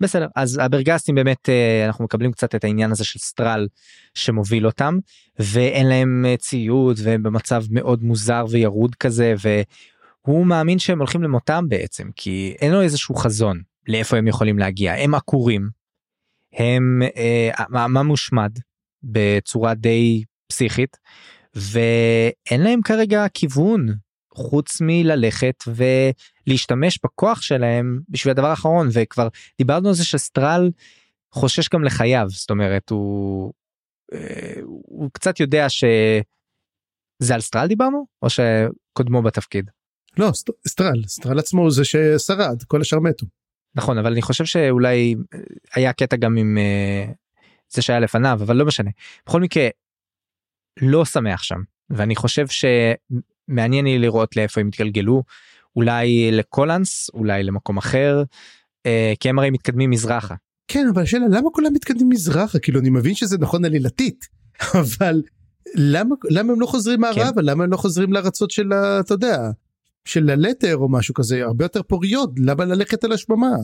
בסדר אז הברגסטים באמת אה, אנחנו מקבלים קצת את העניין הזה של סטרל שמוביל אותם ואין להם אה, ציוד והם במצב מאוד מוזר וירוד כזה והוא מאמין שהם הולכים למותם בעצם כי אין לו איזשהו חזון לאיפה הם יכולים להגיע הם עקורים. הם אה, העם מושמד בצורה די פסיכית ואין להם כרגע כיוון חוץ מללכת ולהשתמש בכוח שלהם בשביל הדבר האחרון וכבר דיברנו על זה שסטרל חושש גם לחייו זאת אומרת הוא אה, הוא קצת יודע שזה על סטרל דיברנו או שקודמו בתפקיד? לא, סט, סטרל, סטרל עצמו הוא זה ששרד, כל השאר מתו. נכון אבל אני חושב שאולי אה, היה קטע גם עם אה, זה שהיה לפניו אבל לא משנה. בכל מקרה לא שמח שם ואני חושב שמעניין לי לראות לאיפה הם יתגלגלו אולי לקולנס אולי למקום אחר אה, כי הם הרי מתקדמים מזרחה כן, אבל השאלה למה כולם מתקדמים מזרחה? כאילו אני מבין שזה נכון עלילתית, אבל למה, למה הם לא חוזרים מערבה? למה הם לא חוזרים לארצות של. אתה יודע, של הלתר או משהו כזה, הרבה יותר פוריות, למה ללכת על השממה?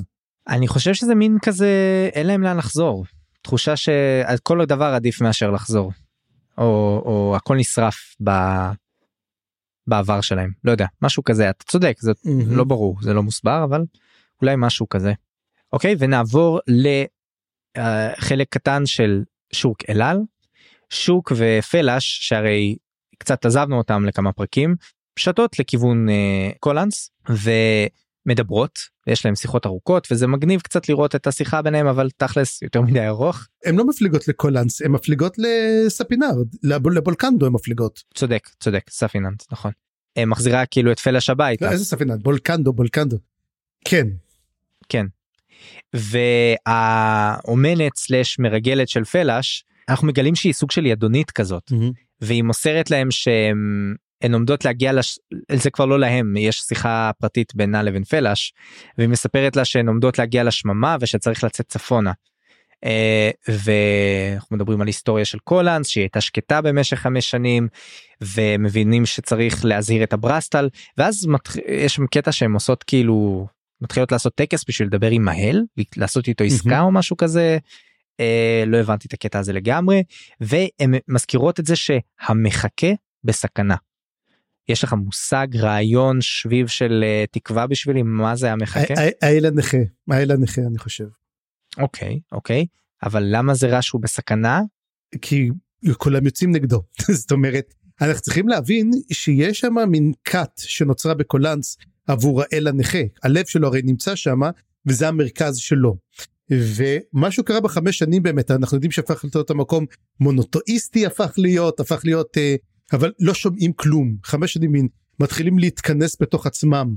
אני חושב שזה מין כזה אין להם לאן לחזור תחושה שכל דבר עדיף מאשר לחזור או, או הכל נשרף ב... בעבר שלהם לא יודע משהו כזה אתה צודק זה מהמם. לא ברור זה לא מוסבר אבל אולי משהו כזה. אוקיי ונעבור לחלק קטן של שורק אלאל שורק ופלאש שהרי קצת עזבנו אותם לכמה פרקים ששטות לכיוון אה, קולנס ומדברות יש להם שיחות ארוכות וזה מגניב קצת לראות את השיחה ביניהם אבל תכלס יותר מדי ארוך הן לא מפליגות לקולנס, הן מפליגות לספינרד, לב, לבולקנדו הן מפליגות. צודק צודק ספינרד נכון. אה, מחזירה כאילו את פלאש הביתה לא, איזה ספינרד? בולקנדו, בולקנדו. כן, כן. והאומנת סלאש מרגלת של פלאש אנחנו מגלים שהיא סוג של ידונית כזאת והיא מוסרת להם שהם הן עומדות להגיע לש... זה כבר לא להם יש שיחה פרטית בינה לבין פלאש והיא מספרת לה שהן עומדות להגיע לשממה ושצריך לצאת צפונה. אה, ואנחנו מדברים על היסטוריה של קולאנס שהיא הייתה שקטה במשך חמש שנים ומבינים שצריך להזהיר את הברסטל ואז מתח... יש שם קטע שהן עושות כאילו מתחילות לעשות טקס בשביל לדבר עם מהל לעשות איתו עסקה או משהו כזה. אה, לא הבנתי את הקטע הזה לגמרי והן מזכירות את זה שהמחכה בסכנה. יש לך מושג רעיון שביב של uh, תקווה בשבילי מה זה המחכה? הילד נכה, הילד נכה אני חושב. אוקיי אוקיי אבל למה זה רע שהוא בסכנה? כי כולם יוצאים נגדו זאת אומרת אנחנו צריכים להבין שיש שם מין כת שנוצרה בקולנס עבור האל הנכה הלב שלו הרי נמצא שם וזה המרכז שלו. ומשהו קרה בחמש שנים באמת אנחנו יודעים שהפך להיות המקום מונוטואיסטי הפך להיות הפך להיות אה, אבל לא שומעים כלום. חמש שנים מין מתחילים להתכנס בתוך עצמם.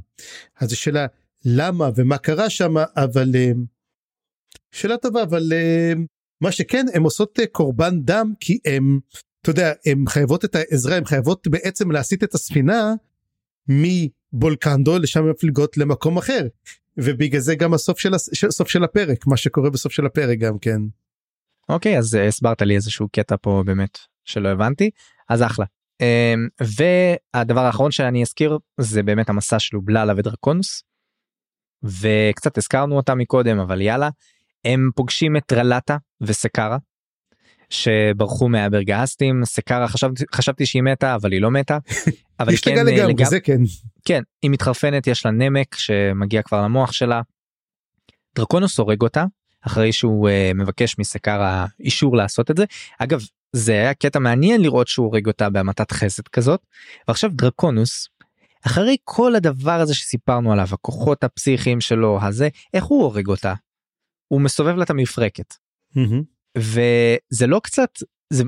אז השאלה למה ומה קרה שם? אבל אה, שאלה טובה אבל אה, מה שכן הם עושות אה, קורבן דם כי הם אתה יודע הם חייבות את העזרה הם חייבות בעצם להסיט את הספינה מבולקנדו לשם מפליגות למקום אחר. ובגלל זה גם הסוף של הסוף של הפרק מה שקורה בסוף של הפרק גם כן. אוקיי אז הסברת לי איזשהו קטע פה באמת שלא הבנתי. אז אחלה. Um, והדבר האחרון שאני אזכיר זה באמת המסע של אובללה ודרקונוס. וקצת הזכרנו אותה מקודם אבל יאללה הם פוגשים את רלטה וסקרה שברחו מהברגסטים סקרה חשבתי חשבתי שהיא מתה אבל היא לא מתה. אבל היא כן, לגמרי, לגמרי זה כן. כן היא מתחרפנת יש לה נמק שמגיע כבר למוח שלה. דרקונוס הורג אותה אחרי שהוא uh, מבקש מסקרה אישור לעשות את זה אגב זה היה קטע מעניין לראות שהוא הורג אותה בהמתת חסד כזאת ועכשיו דרקונוס אחרי כל הדבר הזה שסיפרנו עליו הכוחות הפסיכיים שלו הזה איך הוא הורג אותה. הוא מסובב לה את המפרקת. Mm-hmm. וזה לא קצת זה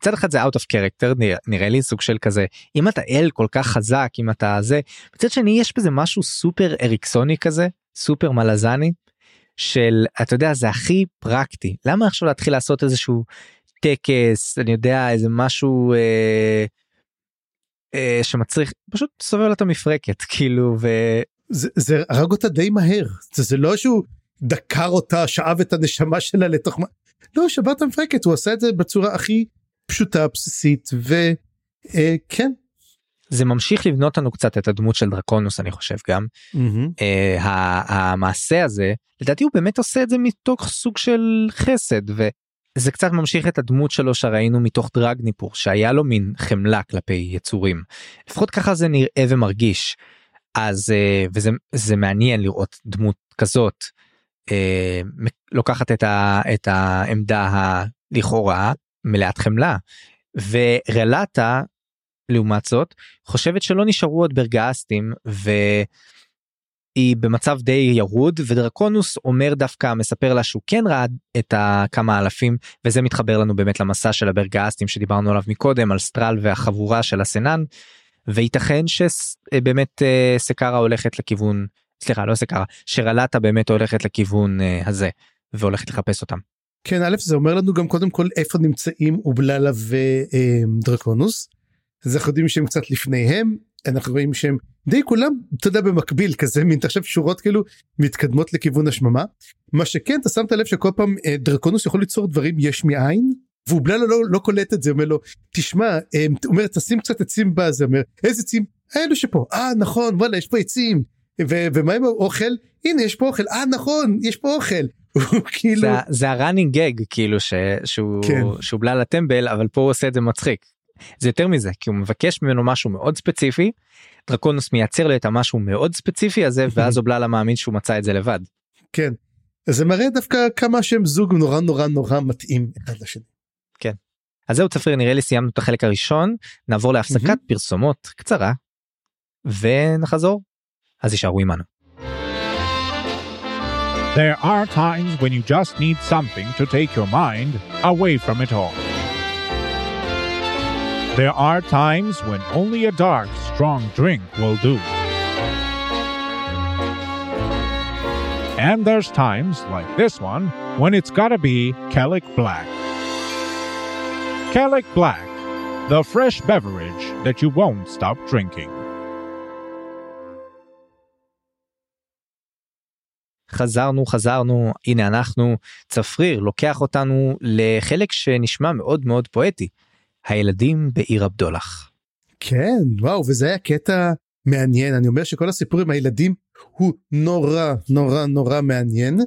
מצד אחד זה out of character נראה, נראה לי סוג של כזה אם אתה אל כל כך חזק אם אתה זה מצד שני יש בזה משהו סופר אריקסוני כזה סופר מלזני של אתה יודע זה הכי פרקטי למה עכשיו להתחיל לעשות איזשהו טקס אני יודע איזה משהו אה, אה, שמצריך פשוט סובב לה את המפרקת כאילו ו... זה, זה הרג אותה די מהר זה, זה לא שהוא דקר אותה שאב את הנשמה שלה לתוך מה לא שבר את המפרקת הוא עשה את זה בצורה הכי פשוטה בסיסית וכן. אה, זה ממשיך לבנות לנו קצת את הדמות של דרקונוס אני חושב גם mm-hmm. uh, המעשה הזה לדעתי הוא באמת עושה את זה מתוך סוג של חסד זה קצת ממשיך את הדמות שלו שראינו מתוך דרגניפור שהיה לו מין חמלה כלפי יצורים. לפחות ככה זה נראה ומרגיש. אז אה, וזה זה מעניין לראות דמות כזאת אה, לוקחת את, ה, את העמדה הלכאורה מלאת חמלה. ורלטה לעומת זאת חושבת שלא נשארו עוד ברגאסטים ו... היא במצב די ירוד ודרקונוס אומר דווקא מספר לה שהוא כן ראה את הכמה אלפים וזה מתחבר לנו באמת למסע של הברגאסטים שדיברנו עליו מקודם על סטרל והחבורה של הסנן וייתכן שבאמת אה, סקרה הולכת לכיוון סליחה לא סקרה שרלטה באמת הולכת לכיוון אה, הזה והולכת לחפש אותם. כן א' זה אומר לנו גם קודם כל איפה נמצאים אובללה ודרקונוס. אז אנחנו יודעים שהם קצת לפניהם אנחנו רואים שהם די כולם אתה יודע במקביל כזה מין תחשב שורות כאילו מתקדמות לכיוון השממה? מה שכן אתה שמת לב שכל פעם אה, דרקונוס יכול ליצור דברים יש מאין? והוא בלה לא, לא קולט את זה אומר לו תשמע אה, אומר תשים קצת עצים בזה. אומר איזה עצים? אלו שפה. אה נכון וואלה יש פה עצים. ו- ומה עם האוכל? הנה יש פה אוכל. אה נכון יש פה אוכל. כאילו זה, זה הראנינג גג כאילו ש, שהוא כן. שהוא בלה לטמבל אבל פה הוא עושה את זה מצחיק. זה יותר מזה כי הוא מבקש ממנו משהו מאוד ספציפי דרקונוס מייצר לו את המשהו מאוד ספציפי הזה ואז אובללה מאמין שהוא מצא את זה לבד. כן. אז זה מראה דווקא כמה שהם זוג נורא נורא נורא מתאים אחד לשני. כן. אז זהו צפריר נראה לי סיימנו את החלק הראשון נעבור להפסקת פרסומות קצרה ונחזור אז יישארו עמנו. There are times when you just need something to take your mind away from it all. There are times when only a dark, strong drink will do. And there's times, like this one, when it's gotta be Kellic Black. Kellic Black, the fresh beverage that you won't stop drinking. חזרנו חזרנו הנה אנחנו צפריר לוקח אותנו לחלק שנשמע מאוד מאוד פואטי הילדים בעיר הבדולח. כן וואו וזה היה קטע מעניין. אני אומר שכל הסיפור עם הילדים הוא נורא נורא נורא מעניין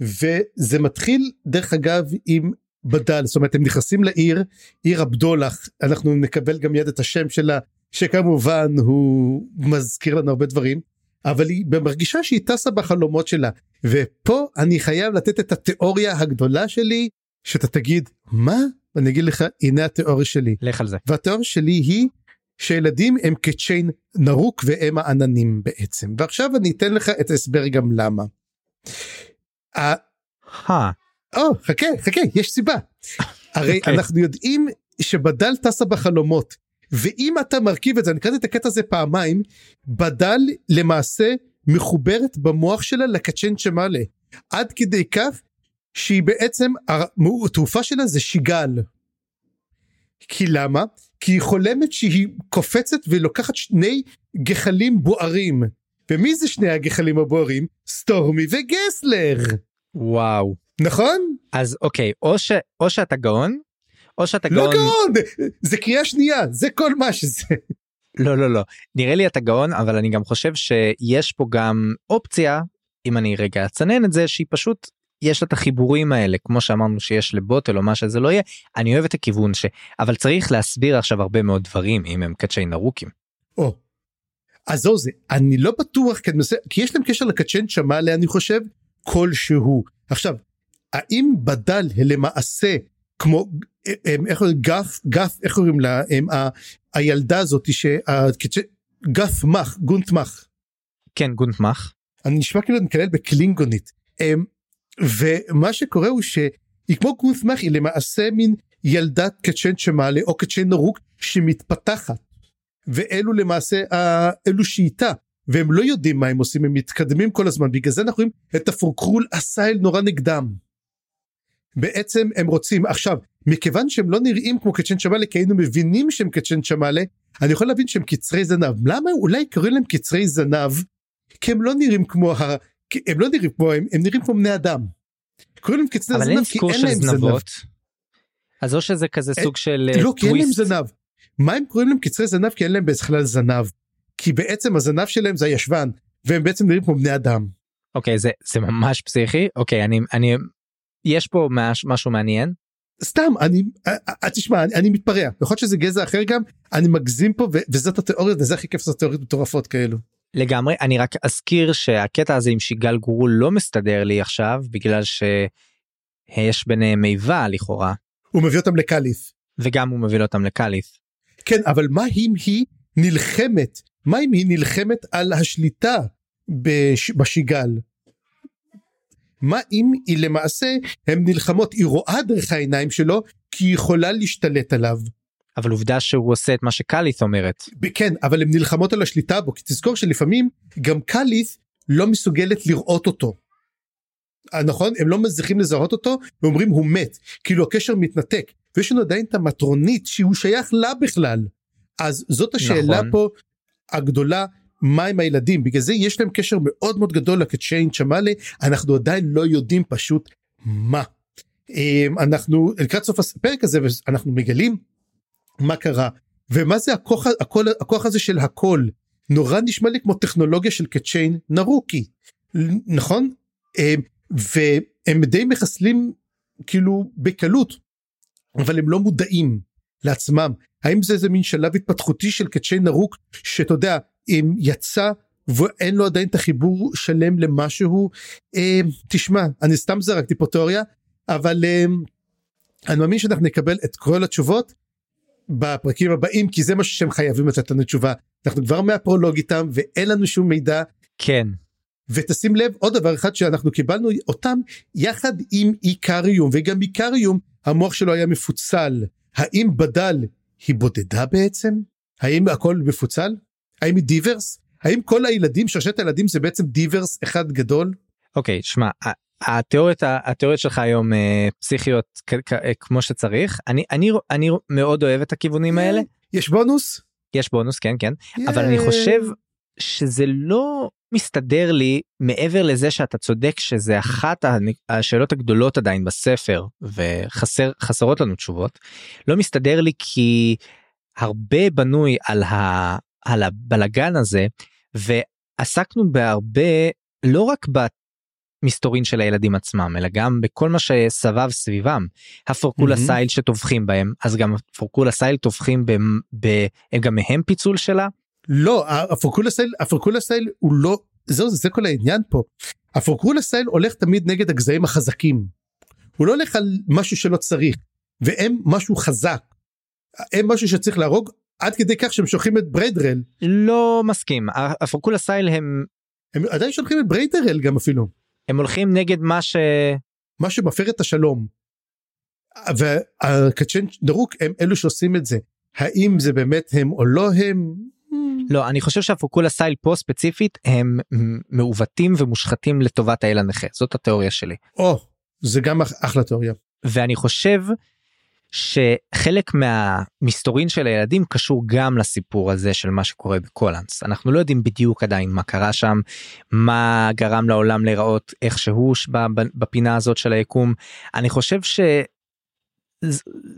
וזה מתחיל דרך אגב עם בדל. זאת אומרת הם נכנסים לעיר עיר הבדולח אנחנו נקבל גם מיד את השם שלה שכמובן הוא מזכיר לנו הרבה דברים אבל היא מרגישה שהיא טסה בחלומות שלה. ופה אני חייב לתת את התיאוריה הגדולה שלי שאתה תגיד מה אני אגיד לך הנה התיאוריה שלי לך על זה. והתיאוריה שלי היא שילדים הם כצ'יין נרוק והם העננים בעצם ועכשיו אני אתן לך את ההסבר גם למה. ה- אה, או חכה חכה יש סיבה. הרי אוקיי. אנחנו יודעים שבדל טסה בחלומות ואם אתה מרכיב את זה אני קראתי את הקטע הזה פעמיים בדל למעשה מחוברת במוח שלה לקצ'ן צ'מאלה עד כדי כך שהיא בעצם התעופה שלה זה שיגל. כי למה? כי היא חולמת שהיא קופצת ולוקחת שני גחלים בוערים. ומי זה שני הגחלים הבוערים? סטורמי וגסלר. וואו נכון? אז אוקיי או ש... או שאתה גאון או שאתה לא גאון גאון! זה קריאה שנייה, זה כל מה שזה. לא לא לא נראה לי אתה גאון אבל אני גם חושב שיש פה גם אופציה אם אני רגע אצנן את זה שהיא פשוט יש לה את החיבורים האלה כמו שאמרנו שיש לבוטל או מה שזה לא יהיה אני אוהב את הכיוון ש... אבל צריך להסביר עכשיו הרבה מאוד דברים אם הם קצ'י נרוקים. או. אז זהו זה, אני לא בטוח, כי, אני מנסה, כי יש להם קשר לקצ'ן צ'מאלה אני חושב, כלשהו. עכשיו, האם בדל למעשה כמו איך קוראים גף גף איך קוראים לה הם, ה, הילדה הזאת שהקצ'ן גף מח גונט מח כן גונטמח אני נשמע כאילו אני מקלל בקלינגונית הם, ומה שקורה הוא שהיא כמו גונט מח היא למעשה מין ילדת קצ'ן שמעלה או קצ'ן נרוק שמתפתחת. ואלו למעשה אלו שאיתה והם לא יודעים מה הם עושים הם מתקדמים כל הזמן. בגלל זה אנחנו רואים את הפורקרול הסייל נורא נגדם. בעצם הם רוצים עכשיו מכיוון שהם לא נראים כמו קצ'ן שמאלה כי היינו מבינים שהם קצ'ן שמאלה אני יכול להבין שהם קצרי זנב. למה אולי קוראים להם קצרי זנב? כי הם לא נראים כמו הם לא נראים כמו הם הם נראים כמו בני אדם. קוראים להם אין זנב כי אין להם זנב. זנבות. אז או שזה כזה אה, סוג של אה, לא כי אין להם. זנב. מה הם קוראים להם קצרי זנב כי אין להם בכלל זנב. כי בעצם הזנב שלהם זה הישבן והם בעצם נראים כמו בני אדם. אוקיי זה זה ממש פסיכי אוקיי אני אני יש פה מש, משהו מעניין סתם אני אה, תשמע אני, אני מתפרע יכול להיות שזה גזע אחר גם אני מגזים פה ו- וזאת התיאוריה וזה הכי כיף זאת תיאוריות מטורפות כאלו. לגמרי אני רק אזכיר שהקטע הזה עם שיגל גורול לא מסתדר לי עכשיו בגלל שיש ביניהם איבה לכאורה הוא מביא אותם לקליף. וגם הוא מביא אותם לקליף. כן אבל מה אם היא נלחמת מה אם היא נלחמת על השליטה בש... בשיגל. מה אם היא למעשה הם נלחמות היא רואה דרך העיניים שלו כי היא יכולה להשתלט עליו. אבל עובדה שהוא עושה את מה שקליף אומרת כן אבל הן נלחמות על השליטה בו כי תזכור שלפעמים גם קליף לא מסוגלת לראות אותו. אה, נכון הם לא מצליחים לזהות אותו ואומרים הוא מת כאילו הקשר מתנתק ויש לנו עדיין את המטרונית שהוא שייך לה בכלל. אז זאת השאלה נכון. פה הגדולה מה עם הילדים בגלל זה יש להם קשר מאוד מאוד גדול לקצ'יין צ'מאלה אנחנו עדיין לא יודעים פשוט מה. אמ, אנחנו לקראת סוף הפרק הזה אנחנו מגלים מה קרה? ומה זה הכוח, הכוח, הכוח הזה של הכל? נורא נשמע לי כמו טכנולוגיה של קצ'יין נרוקי. נכון? אמ, והם די מחסלים כאילו בקלות אבל הם לא מודעים לעצמם. האם זה איזה מין שלב התפתחותי של קצ'יין נרוק שאתה יודע אם יצא ואין לו עדיין את החיבור שלם למשהו? אה, תשמע אני סתם זרקתי פה תיאוריה אבל אה, אני מאמין שאנחנו נקבל את כל התשובות בפרקים הבאים כי זה משהו שהם חייבים לתת לנו תשובה. אנחנו כבר מהפרולוג איתם ואין לנו שום מידע. כן. ותשים לב עוד דבר אחד שאנחנו קיבלנו אותם יחד עם איקריום וגם איקריום המוח שלו היה מפוצל. האם בדל היא בודדה בעצם? האם הכל מפוצל? האם היא דיברס? האם כל הילדים שרשת הילדים זה בעצם דיברס אחד גדול? אוקיי שמע ה- התיאוריות התיאוריות שלך היום אה, פסיכיות אה, כמו שצריך אני אני אני מאוד אוהב את הכיוונים האלה. יש בונוס? יש בונוס כן כן. אבל אני חושב שזה לא מסתדר לי מעבר לזה שאתה צודק שזה אחת השאלות הגדולות עדיין בספר וחסר חסרות לנו תשובות. לא מסתדר לי כי הרבה בנוי על, ה, על הבלגן הזה ועסקנו בהרבה לא רק במסתורין של הילדים עצמם אלא גם בכל מה שסבב סביבם הפורקולה מהמם. סייל שטובחים בהם אז גם הפורקולה סייל טובחים ב, ב, גם מהם פיצול שלה לא הפורקולה סייל הפורקולה סייל הוא לא זהו זה כל העניין פה. הפורקולה סייל הולך תמיד נגד הגזעים החזקים. הוא לא הולך על משהו שלא צריך והם משהו חזק. הם משהו שצריך להרוג עד כדי כך שהם שולחים את בריידרל לא מסכים הפורקולה סייל הם הם עדיין שולחים את בריידרל גם אפילו הם הולכים נגד מה ש... מה שמפר את השלום. והקצ'ן דרוק הם אלו שעושים את זה האם זה באמת הם או לא הם. לא אני חושב שהפוקולה סייל פה ספציפית הם מעוותים ומושחתים לטובת האל הנכה זאת התיאוריה שלי או זה גם אח- אחלה תיאוריה. ואני חושב שחלק מהמסתורין של הילדים קשור גם לסיפור הזה של מה שקורה בקולנס אנחנו לא יודעים בדיוק עדיין מה קרה שם מה גרם לעולם להיראות איכשהו ש- ב- ב- בפינה הזאת של היקום. אני חושב ש...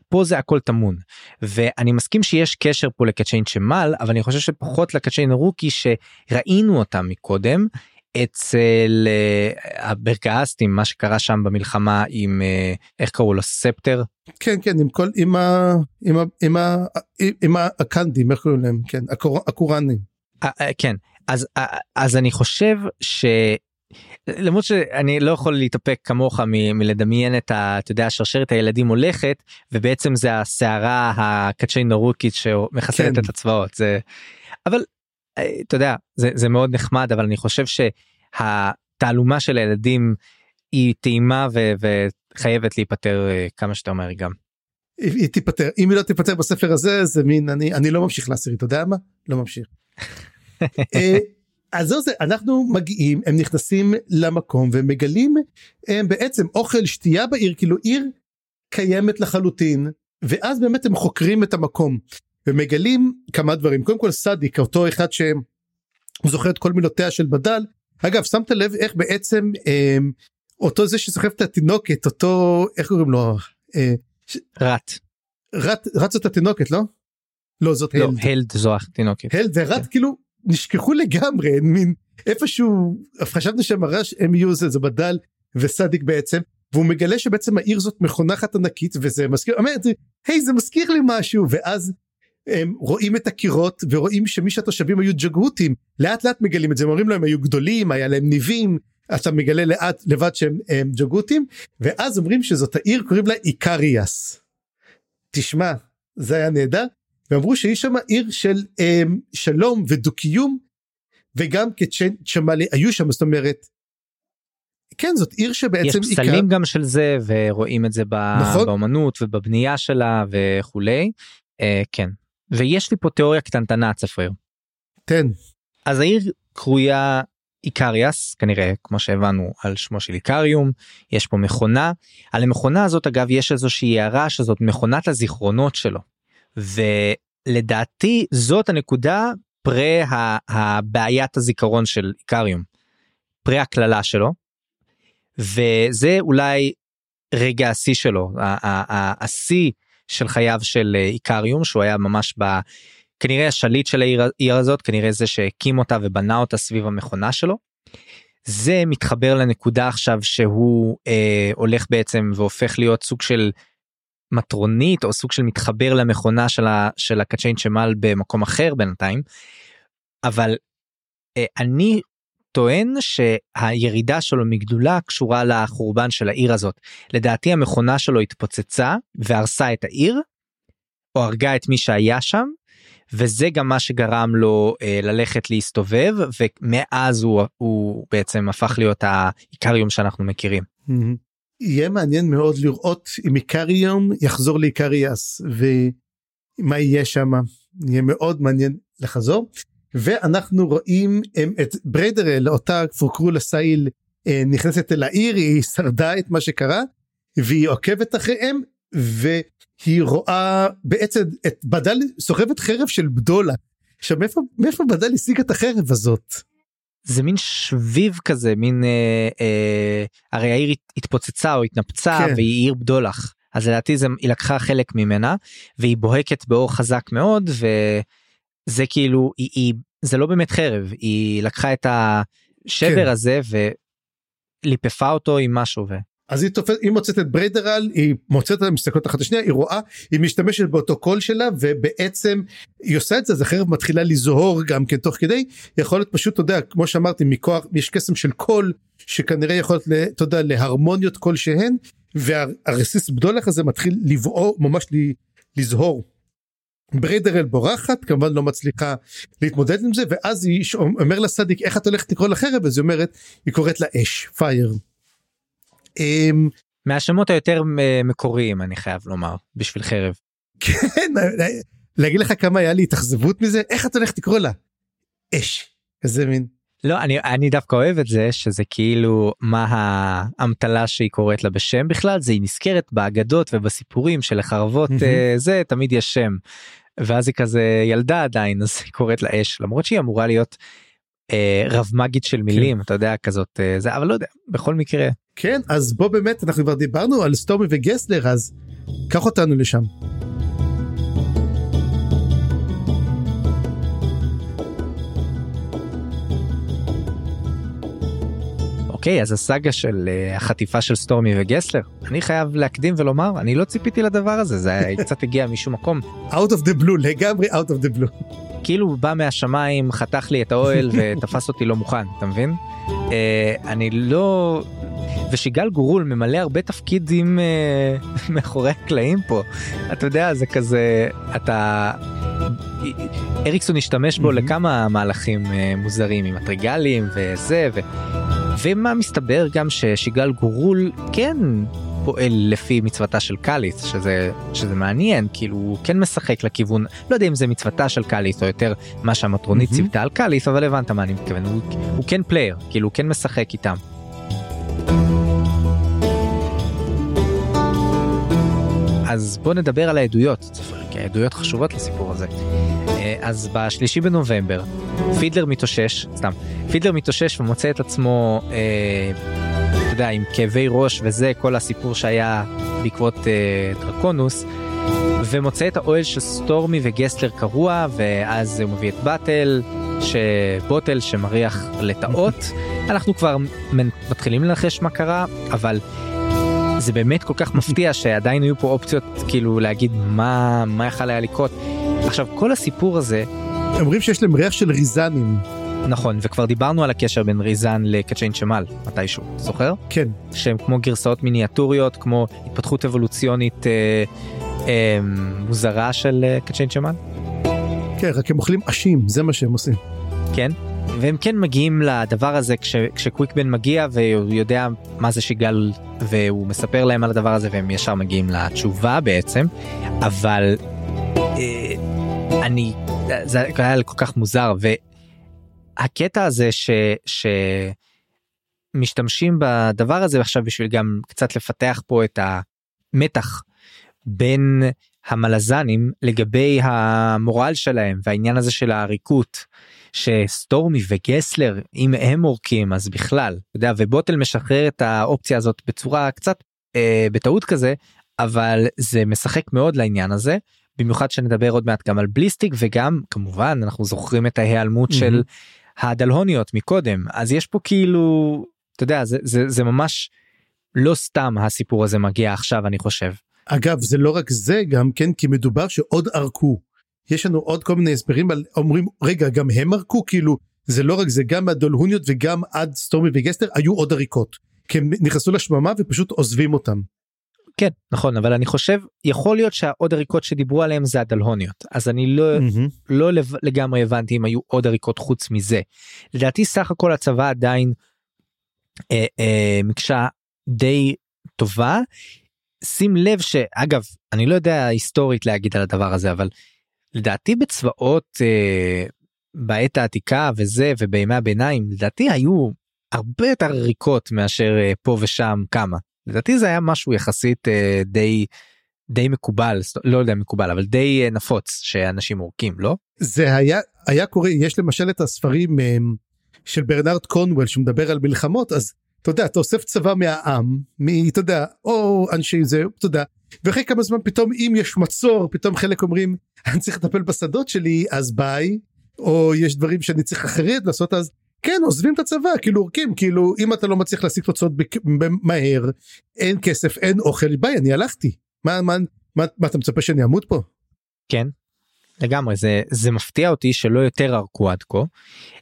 פה זה הכל טמון ואני מסכים שיש קשר פה לקצ'יין צ'מל אבל אני חושב שפחות לקצ'יין רוקי שראינו אותם מקודם אצל אה, הברגאסטים מה שקרה שם במלחמה עם אה, איך קראו לו ספטר כן כן עם כל עם ה... עם ה... עם ה... עם הקנדים איך קוראים להם כן הקור... הקוראנים. אה, כן אז אז אני חושב ש. למרות שאני לא יכול להתאפק כמוך מ- מלדמיין את ה... אתה יודע שרשרת הילדים הולכת ובעצם זה הסערה הקצ'יין נורוקית שמחסלת כן. את הצבאות זה אבל אתה יודע זה, זה מאוד נחמד אבל אני חושב שהתעלומה של הילדים היא טעימה ו- וחייבת להיפטר אה, כמה שיותר מהר גם. היא, היא תיפטר אם היא לא תיפטר בספר הזה זה מין אני אני לא ממשיך לעשירי אתה יודע מה לא ממשיך. אה, אז זהו זה אנחנו מגיעים הם נכנסים למקום ומגלים הם בעצם אוכל שתייה בעיר כאילו עיר קיימת לחלוטין ואז באמת הם חוקרים את המקום ומגלים כמה דברים קודם כל סדיק אותו אחד שהוא זוכר את כל מילותיה של בדל אגב שמת לב איך בעצם אה, אותו זה שסוחב את התינוקת אותו איך קוראים לו אה, רט. רט רץ את התינוקת לא? לא זאת לא, הלד. הלד זו התינוקת. הלד ורט כאילו נשכחו לגמרי אין מין איפשהו חשבנו שהמרש הם יהיו זה זה בדל וסדיק בעצם והוא מגלה שבעצם העיר זאת מכונחת ענקית וזה מזכיר אומרת היי זה מזכיר לי משהו ואז הם רואים את הקירות ורואים שמי שהתושבים היו ג'גהותים לאט לאט מגלים את זה הם אומרים להם היו גדולים היה להם ניבים אתה מגלה לאט לבד שהם הם ג'גהותים ואז אומרים שזאת העיר קוראים לה איקריאס. תשמע זה היה נהדר ואמרו שהיא שם עיר של um, שלום ודו קיום וגם כצ'מאלי היו שם זאת אומרת. כן זאת עיר יש שבעצם פסלים גם של זה ורואים את זה ב- נכון. באמנות ובבנייה שלה וכולי. אה, כן. ויש לי פה תיאוריה קטנטנה צפריר. תן אז העיר קרויה איקריאס כנראה כמו שהבנו על שמו של איקריום יש פה מכונה על המכונה הזאת אגב יש איזושהי הערה שזאת מכונת הזיכרונות שלו. ולדעתי זאת הנקודה פרה הבעיית הזיכרון של איקריום. פרה הקללה שלו. וזה אולי רגע השיא שלו השיא של חייו של אה, איקריום שהוא היה ממש ב... כנראה השליט של העיר, הזאת כנראה זה שהקים אותה ובנה אותה סביב המכונה שלו. זה מתחבר לנקודה עכשיו שהוא אה, הולך בעצם והופך להיות סוג של מטרונית או סוג של מתחבר למכונה של, ה, של הקצ'יין שמל במקום אחר בינתיים. אבל אה, אני טוען שהירידה שלו מגדולה קשורה לחורבן של העיר הזאת. לדעתי המכונה שלו התפוצצה והרסה את העיר, או הרגה את מי שהיה שם, וזה גם מה שגרם לו אה, ללכת להסתובב, ומאז הוא, הוא בעצם הפך להיות האיקריום שאנחנו מכירים. יהיה מעניין מאוד לראות אם איקריום יחזור לאיקריאס ומה יהיה שם יהיה מאוד מעניין לחזור ואנחנו רואים הם, את בריידרל אותה פורקרו לסייל אה, נכנסת אל העיר היא שרדה את מה שקרה והיא עוקבת אחריהם והיא רואה בעצם את בדל סוחבת חרב של בדולה. עכשיו מאיפה מאיפה בדל השיג את החרב הזאת? זה מין שביב כזה מין אה, אה, הרי העיר הת- התפוצצה או התנפצה כן. והיא עיר בדולח אז לדעתי זה היא לקחה חלק ממנה והיא בוהקת באור חזק מאוד וזה כאילו היא, היא זה לא באמת חרב היא לקחה את השבר כן. הזה וליפפה אותו עם משהו ו... אז היא תופסת היא מוצאת את בריידרל היא מוצאת אותה מסתכלות אחת לשנייה היא רואה היא משתמשת באותו קול שלה ובעצם היא עושה את זה אז החרב מתחילה לזהור גם כן תוך כדי יכול להיות פשוט אתה יודע כמו שאמרתי מכוח יש קסם של קול שכנראה יכול להיות אתה יודע להרמוניות כלשהן והרסיס בדולח הזה מתחיל לבעור ממש לזהור. בריידרל בורחת כמובן לא מצליחה להתמודד עם זה ואז היא אומר לסדיק איך את הולכת לקרוא לחרב אז היא אומרת היא קוראת לה אש פייר. אמ, מהשמות היותר אה, מקוריים אני חייב לומר בשביל חרב. כן, להגיד לך כמה היה לי התאכזבות מזה איך את הולכת לקרוא לה? אש. כזה מין. לא אני אני דווקא אוהב את זה שזה כאילו מה האמתלה שהיא קוראת לה בשם בכלל זה היא נזכרת באגדות ובסיפורים של החרבות מהמם. אה, זה תמיד יש שם. ואז היא כזה ילדה עדיין אז היא קוראת לה אש למרות שהיא אמורה להיות אה, רב מגית של מילים אתה יודע כזאת אה, זה אבל לא יודע בכל מקרה כן אז בוא באמת אנחנו כבר דיברנו על סטורמי וגסלר אז קח אותנו לשם. אוקיי אז הסאגה של אה, החטיפה של סטורמי וגסלר אני חייב להקדים ולומר אני לא ציפיתי לדבר הזה זה היה- קצת הגיע משום מקום out of the blue לגמרי out of the blue. כאילו בא מהשמיים חתך לי את האוהל ותפס אותי לא מוכן אתה מבין? אה, אני לא ושיגל גורול ממלא הרבה תפקידים אה, מאחורי הקלעים פה אתה יודע זה כזה אתה אריקסון השתמש בו מהמם. לכמה מהלכים אה, מוזרים עם הטריגלים וזה ו... ומה מסתבר גם ששיגל גורול כן פועל לפי מצוותה של קאליס שזה שזה מעניין כאילו הוא כן משחק לכיוון לא יודע אם זה מצוותה של קאליס או יותר מה שהמטרונית מהמם. ציוותה על קאליס אבל הבנת מה אני מתכוון הוא, הוא כן player כאילו הוא כן משחק איתם. אז בוא נדבר על העדויות צפריר, כי העדויות חשובות לסיפור הזה. אז בשלישי בנובמבר פידלר מתאושש סתם פידלר מתאושש ומוצא את עצמו אה, אתה יודע עם כאבי ראש וזה כל הסיפור שהיה בעקבות אה, דרקונוס ומוצא את האוהל של סטורמי וגסלר קרוע ואז הוא מביא את באטל שבוטל שמריח לטאות אנחנו כבר מתחילים לנחש מה קרה אבל זה באמת כל כך מפתיע שעדיין היו פה אופציות כאילו להגיד מה מה יכול היה לקרות. עכשיו כל הסיפור הזה אומרים שיש להם ריח של ריזנים. נכון וכבר דיברנו על הקשר בין ריזן לקצ'יין שמל מתישהו זוכר כן. שהם כמו גרסאות מיניאטוריות כמו התפתחות אבולוציונית אה, אה, מוזרה של אה, קצ'יין שמל כן רק הם אוכלים עשים זה מה שהם עושים. כן והם כן מגיעים לדבר הזה כש, כשקוויקבן מגיע והוא יודע מה זה שיגל והוא מספר להם על הדבר הזה והם ישר מגיעים לתשובה בעצם אבל אה, אני זה היה כל כך מוזר והקטע הזה ש. ש... משתמשים בדבר הזה עכשיו בשביל גם קצת לפתח פה את המתח בין המלזנים לגבי המורל שלהם והעניין הזה של העריקות שסטורמי וגסלר אם הם עורקים אז בכלל יודע ובוטל משחרר את האופציה הזאת בצורה קצת אה, בטעות כזה אבל זה משחק מאוד לעניין הזה במיוחד שנדבר עוד מעט גם על בליסטיק וגם כמובן אנחנו זוכרים את ההיעלמות מהמם. של הדלהוניות מקודם אז יש פה כאילו אתה יודע זה זה זה ממש לא סתם הסיפור הזה מגיע עכשיו אני חושב. אגב זה לא רק זה גם כן כי מדובר שעוד ערקו. יש לנו עוד כל מיני הסברים על אומרים רגע גם הם ערקו כאילו זה לא רק זה גם הדולהוניות וגם עד סטורמי וגסטר היו עוד עריקות. כי הם נכנסו לשממה ופשוט עוזבים אותם. כן נכון אבל אני חושב יכול להיות שהעוד עריקות שדיברו עליהם זה הדלהוניות אז אני לא מהמם. לא לגמרי הבנתי אם היו עוד עריקות חוץ מזה. לדעתי סך הכל הצבא עדיין אה, אה, מקשה די טובה. שים לב שאגב אני לא יודע היסטורית להגיד על הדבר הזה אבל לדעתי בצבאות אה, בעת העתיקה וזה ובימי הביניים לדעתי היו הרבה יותר ריקות מאשר אה, פה ושם כמה. לדעתי זה היה משהו יחסית אה, די די מקובל לא יודע מקובל אבל די אה, נפוץ שאנשים עורקים לא? זה היה היה קורה יש למשל את הספרים אה, של ברנרד קורנוול שמדבר על מלחמות אז אתה יודע אתה אוסף צבא מהעם מ... אתה יודע או אנשי זה אתה יודע ואחרי כמה זמן פתאום אם יש מצור פתאום חלק אומרים אני צריך לטפל בשדות שלי אז ביי או יש דברים שאני צריך אחרת לעשות אז כן עוזבים את הצבא כאילו עורקים כאילו אם אתה לא מצליח להשיג תוצאות מהר אין כסף אין אוכל ביי אני הלכתי מה מה מה, מה אתה מצפה שאני אמות פה. כן לגמרי זה זה מפתיע אותי שלא יותר ארכו עד כה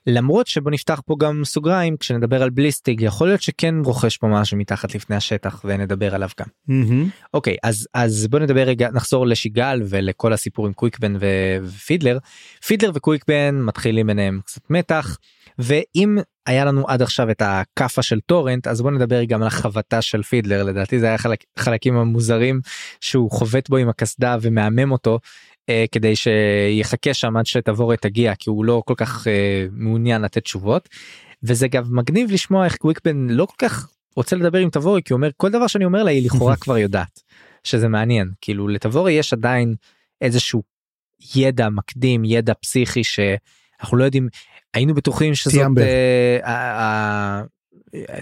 למרות שבוא נפתח פה גם סוגריים כשנדבר על בליסטיג יכול להיות שכן רוכש פה משהו מתחת לפני השטח ונדבר עליו גם. Mm-hmm. אוקיי אז אז בוא נדבר רגע נחזור לשיגל ולכל הסיפור עם קוויקבן ופידלר פידלר וקוויקבן מתחילים ביניהם קצת מתח ואם היה לנו עד עכשיו את הכאפה של טורנט אז בוא נדבר גם על החבטה של פידלר לדעתי זה היה חלק, חלקים המוזרים שהוא חובט בו עם הקסדה ומהמם אותו אה, כדי שיחכה שם עד שתבורת תגיע כי הוא לא כל כך אה, מעוניין לתת תשובות. וזה גם מגניב לשמוע איך קוויקבן לא כל כך רוצה לדבר עם תבורי כי הוא אומר כל דבר שאני אומר לה היא לכאורה כבר יודעת שזה מעניין כאילו לתבורי יש עדיין איזשהו ידע מקדים ידע פסיכי שאנחנו לא יודעים היינו בטוחים שזאת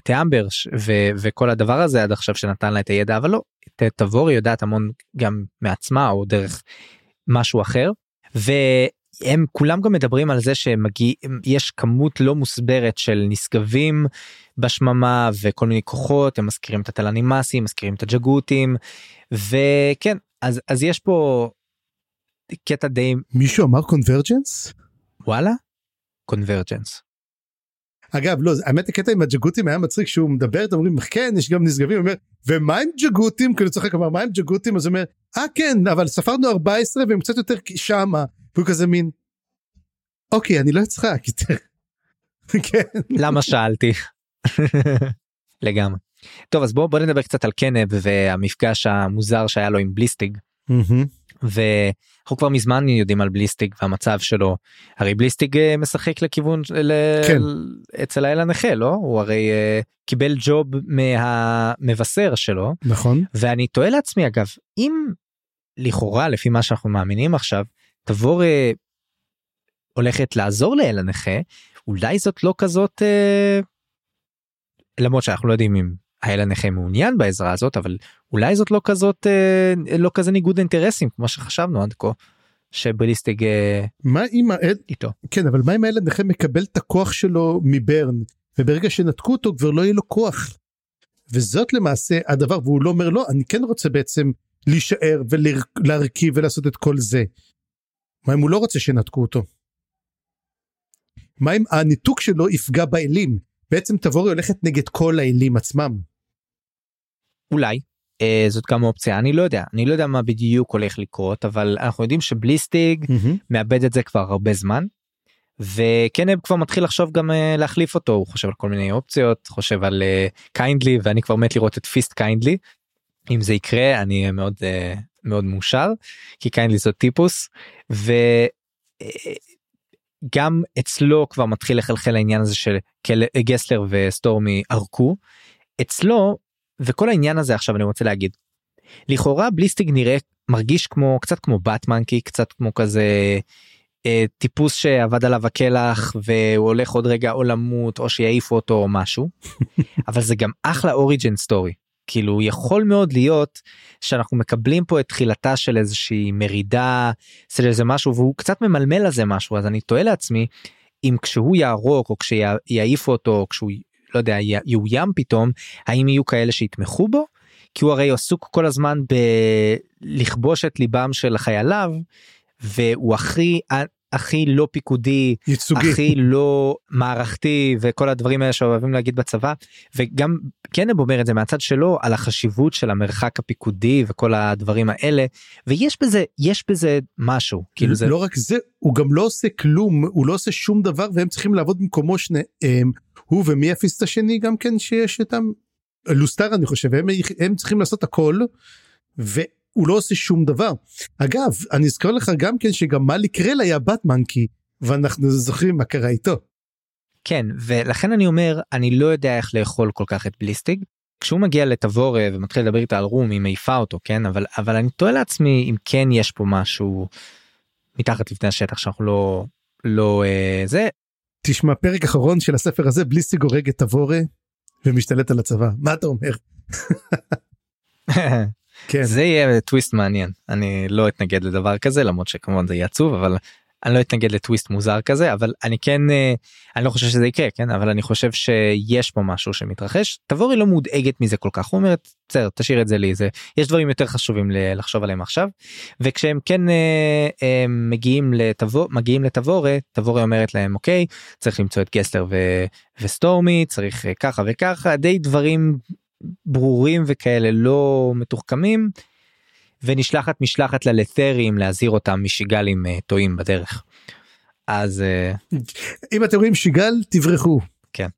תיאמבר אה, וכל הדבר הזה עד עכשיו שנתן לה את הידע אבל לא תבורי יודעת המון גם מעצמה או דרך משהו אחר והם כולם גם מדברים על זה שיש כמות לא מוסברת של נשגבים בשממה וכל מיני כוחות הם מזכירים את התלנימאסים מזכירים את הג'גותים וכן אז אז יש פה קטע די מישהו אמר קונברג'נס וואלה קונברג'נס. אגב לא האמת הקטע עם הג'גותים היה מצחיק שהוא מדבר אתם אומרים כן יש גם נשגבים אומר ומה עם ג'גותים כאילו צוחק אמר מה עם ג'גותים אז הוא אומר אה כן אבל ספרנו 14 והם קצת יותר שמה והוא כזה מין אוקיי אני לא אצחק יותר. כן. למה שאלתי לגמרי. טוב אז בוא בוא נדבר קצת על קנב והמפגש המוזר שהיה לו עם בליסטיג. ואנחנו כבר מזמן יודעים על בליסטיג והמצב שלו. הרי בליסטיג אה, משחק לכיוון ל... כן. אצל האל הנכה לא? הוא הרי uh, קיבל ג'וב מהמבשר שלו. נכון. ואני תוהה לעצמי אגב אם לכאורה לפי מה שאנחנו מאמינים עכשיו תבור uh, הולכת לעזור לאל הנכה אולי זאת לא כזאת uh, למרות שאנחנו לא יודעים אם האל הנכה מעוניין בעזרה הזאת אבל אולי זאת לא כזאת אה, לא כזה ניגוד אינטרסים כמו שחשבנו עד כה. שבליסטיג אה, מה אם האל איתו כן אבל מה אם האל הנכה מקבל את הכוח שלו מברן וברגע שנתקו אותו כבר לא יהיה לו כוח. וזאת למעשה הדבר והוא לא אומר לא אני כן רוצה בעצם להישאר ולהרכיב ולעשות את כל זה. מה אם הוא לא רוצה שנתקו אותו? מה אם הניתוק שלו יפגע באלים בעצם תבורי הולכת נגד כל האלים עצמם. אולי אה, זאת גם אופציה אני לא יודע אני לא יודע מה בדיוק הולך לקרות אבל אנחנו יודעים שבליסטיג mm-hmm. מאבד את זה כבר הרבה זמן. וקנב כבר מתחיל לחשוב גם uh, להחליף אותו הוא חושב על כל מיני אופציות חושב על קיינדלי uh, ואני כבר מת לראות את Fist קיינדלי. אם זה יקרה אני מאוד uh, מאוד מאושר כי קיינדלי זאת טיפוס וגם uh, אצלו כבר מתחיל לחלחל העניין הזה של גסלר וסטורמי ערקו אצלו וכל העניין הזה עכשיו אני רוצה להגיד. לכאורה בליסטיג נראה מרגיש כמו קצת כמו באטמנקי קצת כמו כזה אה, טיפוס שאבד עליו הכלח והוא הולך עוד רגע או למות או שיעיפו אותו או משהו אבל זה גם אחלה origin story כאילו יכול מאוד להיות שאנחנו מקבלים פה את תחילתה של איזושהי מרידה של איזה משהו והוא קצת ממלמל לזה משהו אז אני תוהה לעצמי אם כשהוא יערוק או כשיעיפו אותו או כשהוא לא יודע יאוים פתאום האם יהיו כאלה שיתמכו בו? כי הוא הרי עסוק כל הזמן בלכבוש את ליבם של חייליו והוא הכי הכי לא פיקודי ייצוגי. הכי לא מערכתי וכל הדברים האלה שאוהבים להגיד בצבא. וגם קנב אומר את זה מהצד שלו על החשיבות של המרחק הפיקודי וכל הדברים האלה. ויש בזה יש בזה משהו כאילו זה לא רק זה הוא גם לא עושה כלום הוא לא עושה שום דבר והם צריכים לעבוד במקומו שני הם, הוא ומי יפיס את השני גם כן שיש איתם? לוסטר אני חושב הם, הם צריכים לעשות הכל. ו... הוא לא עושה שום דבר. אגב, אני אזכר לך גם כן שגם מאלי קרל היה בת מנקי, ואנחנו זוכרים מה קרה איתו. כן ולכן אני אומר אני לא יודע איך לאכול כל כך את בליסטיג. כשהוא מגיע לטבורה ומתחיל לדבר איתה על רום היא מעיפה אותו כן אבל אבל אני תוהה לעצמי אם כן יש פה משהו מתחת לפני השטח שאנחנו לא לא אה, זה תשמע פרק אחרון של הספר הזה בליסטיג הורג את תבורה ומשתלט על הצבא מה אתה אומר. כן. זה יהיה טוויסט מעניין. אני לא אתנגד לדבר כזה למרות שכמובן זה יהיה עצוב אבל אני לא אתנגד לטוויסט מוזר כזה אבל אני כן אה, אני לא חושב שזה יקרה כן? אבל אני חושב שיש פה משהו שמתרחש. תבורי לא מודאגת מזה כל כך. אומרת בסדר תשאיר את זה לי זה יש דברים יותר חשובים לחשוב עליהם עכשיו. וכשהם כן אה, מגיעים לתבור מגיעים לתבורה תבורה אומרת להם אוקיי צריך למצוא את גסלר ו, וסטורמי צריך אה, ככה וככה. די דברים ברורים וכאלה לא מתוחכמים. ונשלחת משלחת ללת'רים להזהיר אותם משיגלים uh, טועים בדרך. אז uh, אם אתם רואים שיגל תברחו. כן.